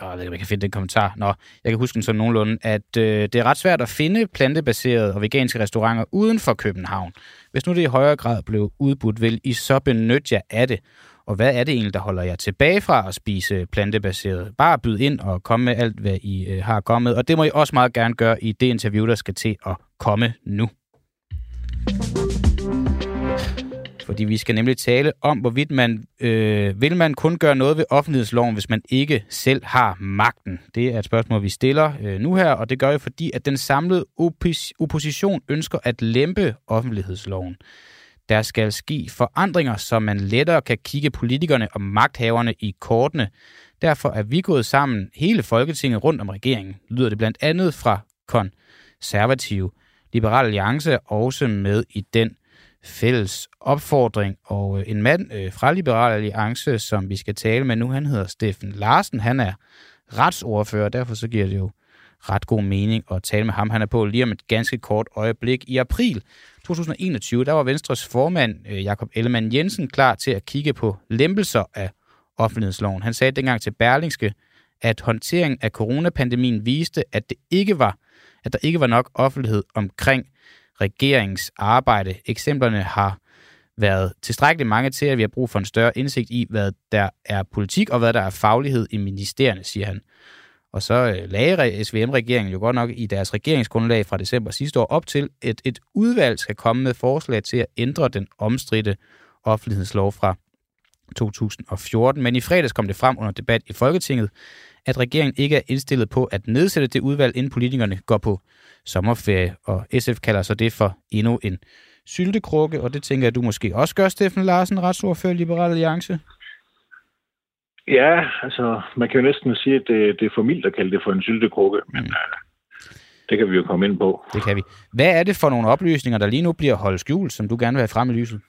og jeg ved ikke, om jeg kan finde den kommentar. Nå, jeg kan huske den sådan nogenlunde, at øh, det er ret svært at finde plantebaserede og veganske restauranter uden for København. Hvis nu det i højere grad blev udbudt, vil I så benytte jer af det? Og hvad er det egentlig, der holder jer tilbage fra at spise plantebaseret? Bare byd ind og komme med alt, hvad I øh, har kommet. Og det må I også meget gerne gøre i det interview, der skal til at komme nu. Fordi vi skal nemlig tale om, hvorvidt man øh, vil man kun gøre noget ved offentlighedsloven, hvis man ikke selv har magten. Det er et spørgsmål, vi stiller øh, nu her, og det gør vi, fordi at den samlede oppos- opposition ønsker at lempe offentlighedsloven. Der skal ske forandringer, så man lettere kan kigge politikerne og magthaverne i kortene. Derfor er vi gået sammen hele Folketinget rundt om regeringen, lyder det blandt andet fra konservative. Liberal Alliance er også med i den fælles opfordring. Og øh, en mand øh, fra Liberal Alliance, som vi skal tale med nu, han hedder Steffen Larsen. Han er retsordfører, derfor så giver det jo ret god mening at tale med ham. Han er på lige om et ganske kort øjeblik. I april 2021, der var Venstres formand, øh, Jakob Ellemann Jensen, klar til at kigge på lempelser af offentlighedsloven. Han sagde dengang til Berlingske, at håndteringen af coronapandemien viste, at det ikke var, at der ikke var nok offentlighed omkring regeringens arbejde. Eksemplerne har været tilstrækkeligt mange til, at vi har brug for en større indsigt i, hvad der er politik og hvad der er faglighed i ministerierne, siger han. Og så øh, lagde SVM-regeringen jo godt nok i deres regeringsgrundlag fra december sidste år op til, at et udvalg skal komme med forslag til at ændre den omstridte offentlighedslov fra 2014. Men i fredags kom det frem under debat i Folketinget, at regeringen ikke er indstillet på at nedsætte det udvalg, inden politikerne går på sommerferie. Og SF kalder så det for endnu en syltekrukke, og det tænker jeg, du måske også gør, Steffen Larsen, retsordfører Liberal Alliance. Ja, altså, man kan jo næsten sige, at det, det er for mildt at kalde det for en syltekrukke, men mm. uh, det kan vi jo komme ind på. Det kan vi. Hvad er det for nogle oplysninger, der lige nu bliver holdt skjult, som du gerne vil have frem i lyset?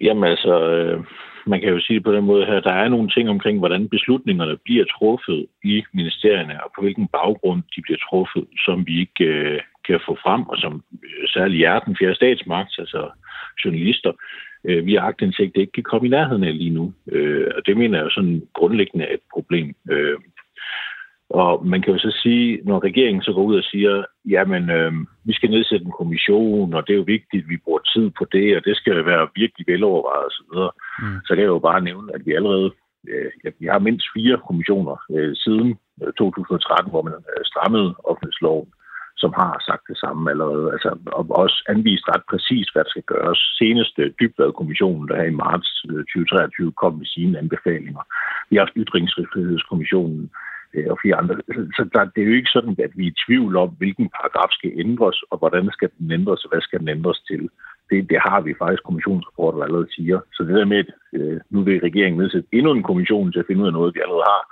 Jamen altså, øh, man kan jo sige på den måde her, der er nogle ting omkring, hvordan beslutningerne bliver truffet i ministerierne, og på hvilken baggrund de bliver truffet, som vi ikke øh, kan få frem, og som øh, særligt hjerten fjerde statsmagt, altså journalister, øh, via agtindsigt ikke kan komme i nærheden af lige nu. Øh, og det mener jeg jo sådan grundlæggende er et problem. Øh, og man kan jo så sige, når regeringen så går ud og siger, jamen, øh, vi skal nedsætte en kommission, og det er jo vigtigt, at vi bruger tid på det, og det skal være virkelig velovervejet osv., mm. så kan jeg jo bare nævne, at vi allerede øh, vi har mindst fire kommissioner øh, siden øh, 2013, hvor man øh, strammede offentlighedsloven, som har sagt det samme allerede, altså, og også anvist ret præcis, hvad der skal gøres. Seneste øh, Dybvad-kommissionen, der her i marts øh, 2023 kom med sine anbefalinger. Vi har haft Ytringsfrihedskommissionen, øh, og fire andre. Så der, det er jo ikke sådan, at vi er i tvivl om, hvilken paragraf skal ændres, og hvordan skal den ændres, og hvad skal den ændres til. Det, det har vi faktisk kommissionsrapporter, der allerede siger. Så det der med, at øh, nu vil regeringen nedsætte endnu en kommission til at finde ud af noget, vi allerede har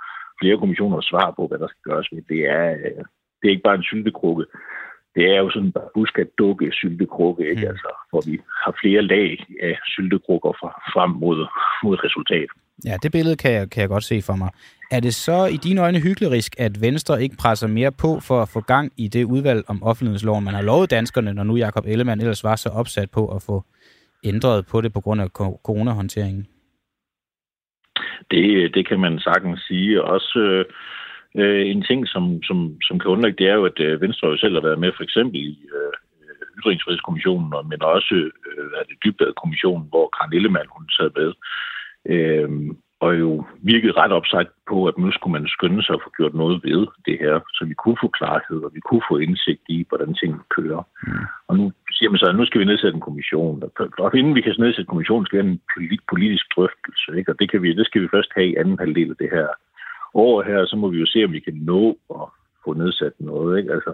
flere kommissioner svar på, hvad der skal gøres ved, det er, øh, det er ikke bare en syltekrukke det er jo sådan en buska dukke syltekrukke, ikke? Mm. Altså, hvor vi har flere lag af syltekrukker frem mod, mod et resultat. Ja, det billede kan jeg, kan jeg godt se for mig. Er det så i dine øjne hyggelig at Venstre ikke presser mere på for at få gang i det udvalg om offentlighedsloven, man har lovet danskerne, når nu Jakob Ellemann ellers var så opsat på at få ændret på det på grund af coronahåndteringen? Det, det kan man sagtens sige. Også øh, Øh, en ting, som, som, som kan undre, det er jo, at øh, Venstre jo selv har været med for eksempel i øh, Ytringsfrihedskommissionen, men også øh, det Dybvad-kommissionen, hvor Karen Ellemann hun sad med. Øh, og jo virkede ret opsat på, at nu skulle man skynde sig at få gjort noget ved det her, så vi kunne få klarhed, og vi kunne få indsigt i, hvordan tingene kører. Mm. Og nu siger man så, at nu skal vi nedsætte en kommission. Og inden vi kan nedsætte en kommission, skal vi have en politisk drøftelse, ikke? og det, kan vi, det skal vi først have i anden halvdel af det her år her, så må vi jo se, om vi kan nå at få nedsat noget. Ikke? Altså,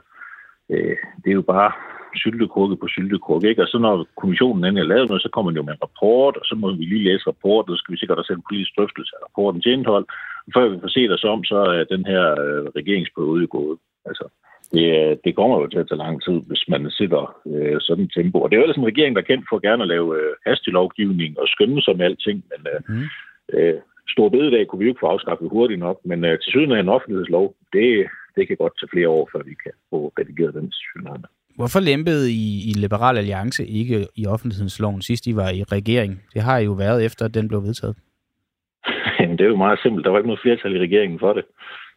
øh, det er jo bare syltekrukke på syltekrukke. Ikke? Og så når kommissionen endelig er lavet noget, så kommer den jo med en rapport, og så må vi lige læse rapporten, og så skal vi sikkert også have en politisk drøftelse af rapporten til indhold. Og før vi får set os om, så er den her øh, regeringsperiode gået. Altså, det, det kommer jo til at tage lang tid, hvis man sætter øh, sådan et tempo. Og det er jo ellers en regering, der er kendt for gerne at lave øh, hastig lovgivning og skynde sig med alting, men øh, mm. øh, stor bededag kunne vi jo ikke få afskaffet hurtigt nok, men øh, til syden af en offentlighedslov, det, det kan godt tage flere år, før vi kan få redigeret den til Hvorfor lempede I, i Liberal Alliance ikke i offentlighedsloven sidst I var i regering? Det har I jo været efter, at den blev vedtaget. *laughs* Jamen, det er jo meget simpelt. Der var ikke noget flertal i regeringen for det.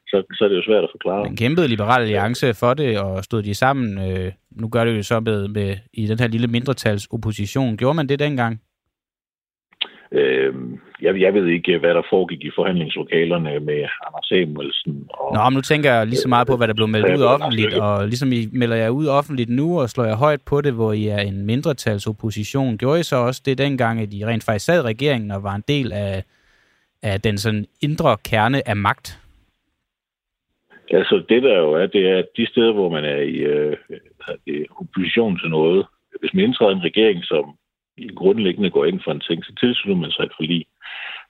Så, så er det jo svært at forklare. Men kæmpede Liberal Alliance for det, og stod de sammen? Øh, nu gør det jo så med, med i den her lille mindretals opposition. Gjorde man det dengang? Øh, jeg, jeg ved ikke, hvad der foregik i forhandlingslokalerne med Anders Samuelsen. Og, Nå, men nu tænker jeg lige så meget på, hvad der blev meldt ud offentligt, og ligesom I melder jeg ud offentligt nu, og slår jeg højt på det, hvor I er en mindretalsopposition. Gjorde I så også det dengang, at I rent faktisk sad i regeringen og var en del af, af den sådan indre kerne af magt? Altså, det der jo er, det er, at de steder, hvor man er i øh, det, opposition til noget, hvis man indtræder en regering, som grundlæggende går ind for en ting, så tilslutter man sig et forlig.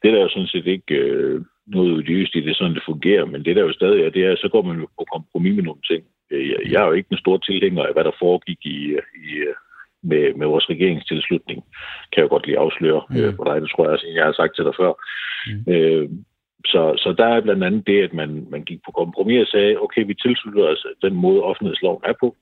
Det der er jo sådan set ikke øh, noget odiøst i det, sådan det fungerer, men det der jo stadig er, det er, så går man jo på kompromis med nogle ting. Jeg, jeg er jo ikke en stor tilhænger af, hvad der foregik i, i, med, med vores regeringstilslutning. Kan jeg jo godt lige afsløre mm. øh, for dig, det tror jeg også, jeg har sagt til dig før. Mm. Øh, så, så der er blandt andet det, at man, man gik på kompromis og sagde, okay, vi tilslutter os den måde, offentlighedsloven er på.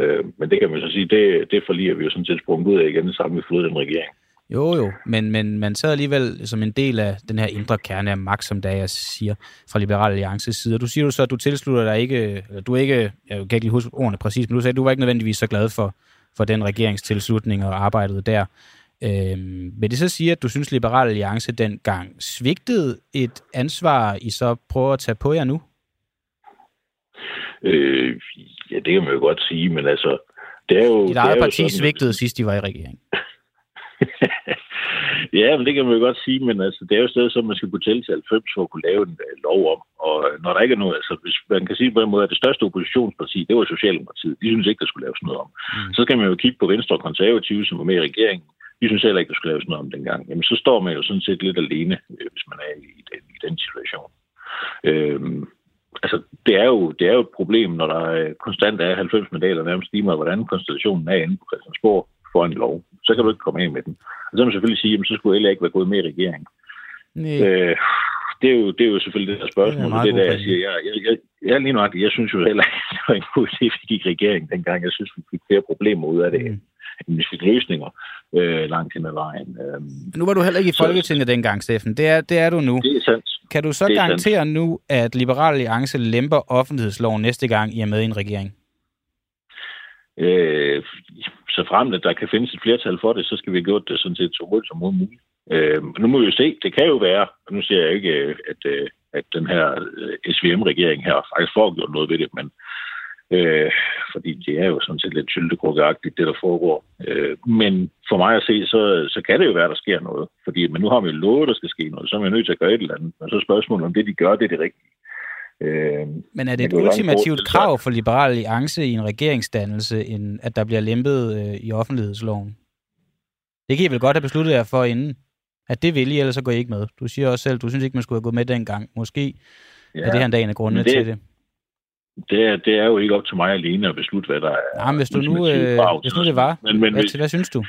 Øh, men det kan man så sige, det, det forliger vi jo sådan set sprunget ud af igen, sammen med fået den regering. Jo, jo, men, men man sad alligevel som en del af den her indre kerne af magt, som der jeg siger, fra Liberal Alliances side. Du siger du så, at du tilslutter dig ikke, eller du er ikke, jeg kan ikke lige huske ordene præcis, men du sagde, at du var ikke nødvendigvis så glad for, for den regeringstilslutning og arbejdet der. Øhm, vil det så sige, at du synes, Liberal Alliance dengang svigtede et ansvar, I så prøver at tage på jer nu? Øh, ja, det kan man jo godt sige, men altså... Det er jo, Dit eget parti sådan, svigtede sidst, de var i regering. *laughs* *laughs* ja, men det kan man jo godt sige, men altså, det er jo stedet, som man skal kunne tælle til 90 for at kunne lave en uh, lov om. Og uh, når der ikke er noget, altså hvis man kan sige på en måde, at det største oppositionsparti, det var Socialdemokratiet. De synes ikke, der skulle laves noget om. Mm. Så kan man jo kigge på Venstre og Konservative, som var med i regeringen. De synes heller ikke, der skulle laves noget om dengang. Jamen, så står man jo sådan set lidt alene, øh, hvis man er i den, i den situation. Øhm, altså, det er, jo, det er jo et problem, når der konstant er 90 mandater nærmest lige meget, hvordan konstellationen er inde på Christiansborg for en lov. Så kan du ikke komme af med den. Og så kan man selvfølgelig sige, at så skulle LA ikke være gået med i regeringen. Nej. Øh, det, er jo, det er jo selvfølgelig det der spørgsmål. Det, er det der, jeg siger, jeg, jeg, jeg, jeg, lige nok, jeg synes jo heller ikke, *laughs* det var en god idé, vi gik i regering dengang. Jeg synes, vi fik flere problemer ud af det, mm. end vi fik løsninger øh, langt hen ad vejen. Øh, nu var du heller ikke i Folketinget så, dengang, Steffen. Det er, det er du nu. Det er sandt. Kan du så garantere sandt. nu, at Liberal Alliance lemper offentlighedsloven næste gang, I er med i en regering? Øh, så frem, at der kan findes et flertal for det, så skal vi gøre det sådan set så hurtigt som muligt. Øh, nu må vi jo se, det kan jo være, og nu siger jeg ikke, øh, at, øh, at den her øh, SVM-regering her faktisk får gjort noget ved det, men øh, fordi det er jo sådan set lidt syltekrukkeagtigt, det der foregår. Øh, men for mig at se, så, så kan det jo være, at der sker noget. Fordi, men nu har vi jo lovet, at der skal ske noget, så er vi nødt til at gøre et eller andet. Men så er spørgsmålet, om det, de gør, det er det rigtige. Øh, Men er det et ultimativt krav for Liberal Alliance i en regeringsdannelse, end at der bliver lempet øh, i offentlighedsloven? Det kan I vel godt have besluttet jer for inden, at det vil I, ellers så går I ikke med. Du siger også selv, du synes ikke, man skulle have gået med dengang. Måske ja, er det her en dag en af grundene det, til det. Det er, det er jo ikke op til mig alene at beslutte, hvad der er. Nej, men hvis, du nu, øh, hvis nu det var, men, men, hvad, hvis, hvad synes du?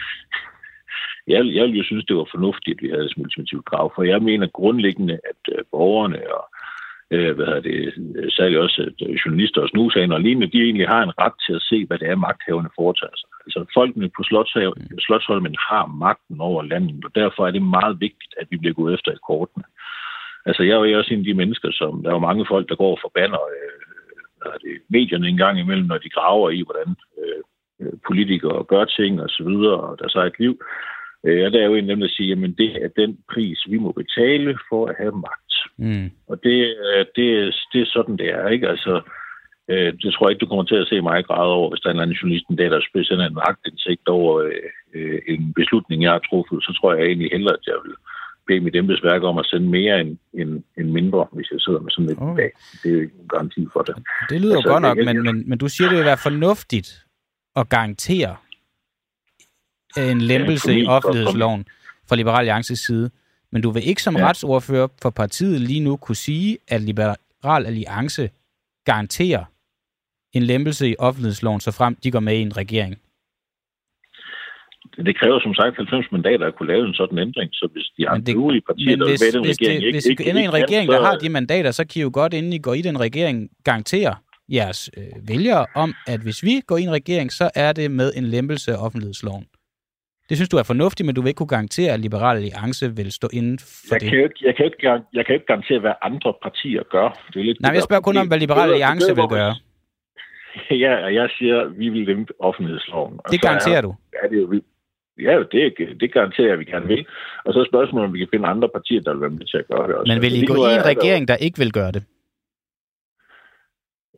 Jeg, jeg ville jo synes, det var fornuftigt, at vi havde et ultimativt krav, for jeg mener grundlæggende, at øh, borgerne og øh, hvad hedder det, særligt også øh, journalister og snusager og lignende, de egentlig har en ret til at se, hvad det er, magthaverne foretager sig. Altså folkene på Slottsholmen har magten over landet, og derfor er det meget vigtigt, at vi bliver gået efter i kortene. Altså jeg er jo også en af de mennesker, som der er jo mange folk, der går og forbander øh, det, medierne en gang imellem, når de graver i, hvordan øh, politikere gør ting og så videre, og deres eget liv. Øh, og der er jo en dem, der siger, at det er den pris, vi må betale for at have magt. Mm. Og det, det, det er sådan, det er. Ikke? Altså, øh, det tror jeg ikke, du kommer til at se mig græde over, hvis der er en anden journalist en dag, der spiller en agtindsigt over øh, en beslutning, jeg har truffet, så tror jeg egentlig hellere, at jeg vil bede mit embedsværk om at sende mere end, end, end mindre, hvis jeg sidder med sådan et okay. dag. Det er jo ikke en garanti for det. Det lyder altså, godt nok, men, men, men du siger, det vil være fornuftigt at garantere en lempelse i offentlighedsloven fra Liberal Alliances side. Men du vil ikke som ja. retsordfører for partiet lige nu kunne sige, at Liberal Alliance garanterer en lempelse i offentlighedsloven, så frem de går med i en regering? Det kræver som sagt 90 mandater at kunne lave en sådan ændring, så hvis de har det, øvrige partier, der hvis, med hvis regering, det, ikke, hvis I ender i en regering, så... der har de mandater, så kan I jo godt, inden I går i den regering, garantere jeres øh, vælgere om, at hvis vi går i en regering, så er det med en lempelse af offentlighedsloven. Det synes du er fornuftigt, men du vil ikke kunne garantere, at Liberale Alliance vil stå inden for jeg det. Kan jo ikke, jeg, kan ikke, jeg kan ikke garantere, hvad andre partier gør. Det er lidt Nej, jeg spørger kun om, hvad Liberale Alliance vil gøre. *laughs* Ja, jeg siger, at vi vil lempe offentlighedsloven. Det garanterer du? Ja, det er jo Ja, det, det garanterer jeg, vi gerne vil. Og så er spørgsmålet, om vi kan finde andre partier, der vil være med til at gøre det også. Men vil I gå i en regering, der ikke vil gøre det?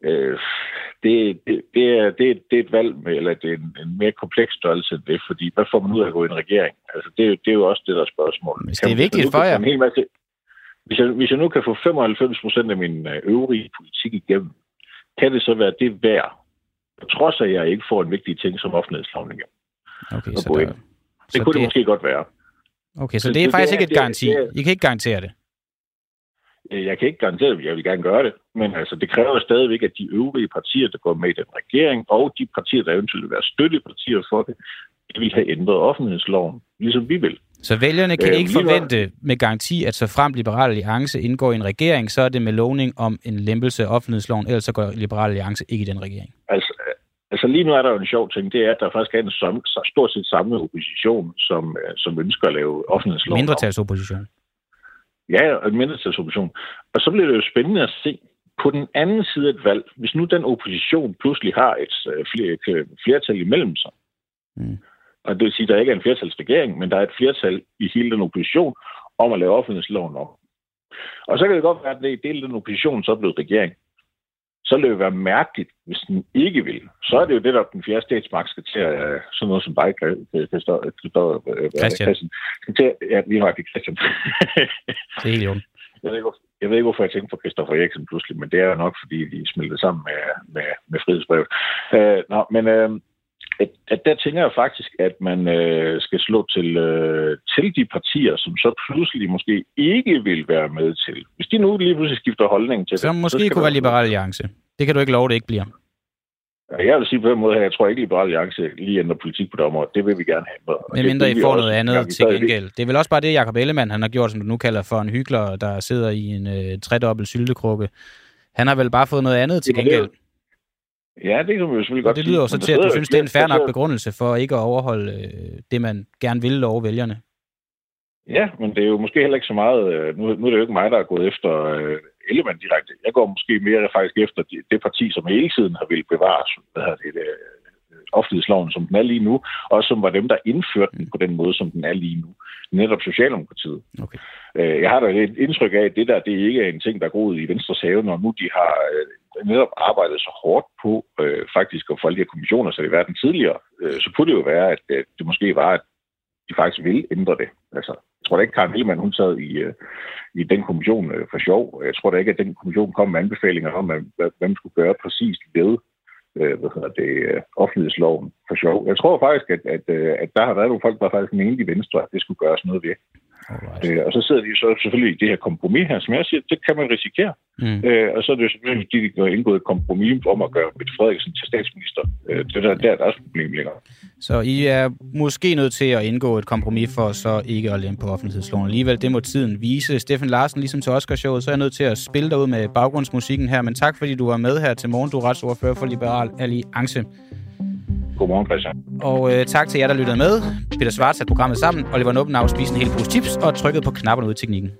Øh, det, det, det, er, det, det er et valg, med, eller det er en, en mere kompleks størrelse end det, fordi hvad får man ud af at gå i en regering? Altså, det, det er jo også det, der er spørgsmålet. Hvis det er vigtigt for jer. En hel masse, hvis, jeg, hvis jeg nu kan få 95 procent af min øh, øvrige politik igennem, kan det så være det værd, på trods af, at jeg ikke får en vigtig ting som offentlighedsloven igennem. Okay, så, der, det så kunne det, det måske godt være. Okay, så, så det er faktisk det, ikke et garanti. Det, det, I kan ikke garantere det? Øh, jeg kan ikke garantere det, jeg vil gerne gøre det, men altså, det kræver stadigvæk, at de øvrige partier, der går med i den regering, og de partier, der eventuelt vil være støttepartier for det, de vil have ændret offentlighedsloven, ligesom vi vil. Så vælgerne kan øh, ikke forvente med garanti, at så frem Liberal Alliance indgår i en regering, så er det med lovning om en lempelse af offentlighedsloven, ellers så går Liberal Alliance ikke i den regering. Altså, altså lige nu er der jo en sjov ting, det er, at der faktisk er en som, stort set samme opposition, som, øh, som ønsker at lave offentlighedsloven. Mindretalsopposition. Ja, en mindretalsopposition. Og så bliver det jo spændende at se, på den anden side af et valg, hvis nu den opposition pludselig har et øh, flertal imellem sig, mm. og det vil sige, at der ikke er en flertalsregering, men der er et flertal i hele den opposition om at lave offentlighedsloven om. Og så kan det godt være, at det i del af den opposition så er blevet regering så vil det jo være mærkeligt, hvis den ikke vil. Så er det jo det, der den fjerde statsmagt skal til at, øh, sådan noget som dig, Christian. Skal til, ja, lige nok Christian. *laughs* det er helt jo. Jeg ved, ikke, jeg ved ikke, hvorfor jeg tænkte på Christoffer Eriksen pludselig, men det er jo nok, fordi de smeltede sammen med, med, med frihedsbrevet. Uh, nå, men uh, at, at der tænker jeg faktisk, at man uh, skal slå til, uh, til de partier, som så pludselig måske ikke vil være med til. Hvis de nu lige pludselig skifter holdning til så det. Måske så måske kunne være Liberal Alliance. Det kan du ikke love, det ikke bliver. Jeg vil sige på den måde, at jeg tror ikke, at Liberal Alliance lige ændrer politik på det område. Det vil vi gerne have. Men mindre I får noget andet til gengæld. Det er vel også bare det, Jacob Ellemann han har gjort, som du nu kalder for en hyggelig, der sidder i en øh, tredobbelt syltekrukke. Han har vel bare fået noget andet til gengæld. Ja, det kan man jo selvfølgelig godt Det lyder jo så til, at du synes, det er en fair nok begrundelse for ikke at overholde øh, det, man gerne vil love vælgerne. Ja, men det er jo måske heller ikke så meget... Øh, nu, nu er det jo ikke mig, der er gået efter øh, Ellemann direkte. Jeg går måske mere faktisk efter det, det parti, som hele tiden har ville bevare hvad det, det, øh, offentlighedsloven, som den er lige nu, og som var dem, der indførte den på den måde, som den er lige nu. Netop Socialdemokratiet. Okay. Øh, jeg har da et indtryk af, at det der, det ikke er en ting, der er groet i Venstres have, når nu de har øh, netop arbejdet så hårdt på øh, faktisk at få alle de her kommissioner så i verden tidligere, øh, så kunne det jo være, at øh, det måske var, at de faktisk vil ændre det. Altså, jeg tror da ikke, Karen Ellemann, hun sad i, øh, i den kommission øh, for sjov. Jeg tror da ikke, at den kommission kom med anbefalinger om, hvem hvad man skulle gøre præcis ved øh, hvad hedder det, øh, offentlighedsloven for sjov. Jeg tror faktisk, at, at, øh, at der har været nogle folk, der faktisk mente i Venstre, at det skulle gøres noget ved. Øh, og så sidder de så selvfølgelig i det her kompromis her, som jeg siger, det kan man risikere. Mm. Øh, og så er det jo selvfølgelig, fordi de har indgået et kompromis om at gøre Mette Frederiksen til statsminister. Øh, det der, der er deres problem længere. Så I er måske nødt til at indgå et kompromis for så ikke at lempe på offentlighedsloven. Alligevel, det må tiden vise. Steffen Larsen, ligesom til Oscarshowet, så er jeg nødt til at spille dig ud med baggrundsmusikken her. Men tak, fordi du var med her til morgen. Du er retsordfører for Liberal Alliance. Godmorgen, Christian. Og øh, tak til jer, der lyttede med. Peter Svart satte programmet sammen. Oliver Nubbenau spiste en hel pose chips og trykkede på knapperne ud i teknikken.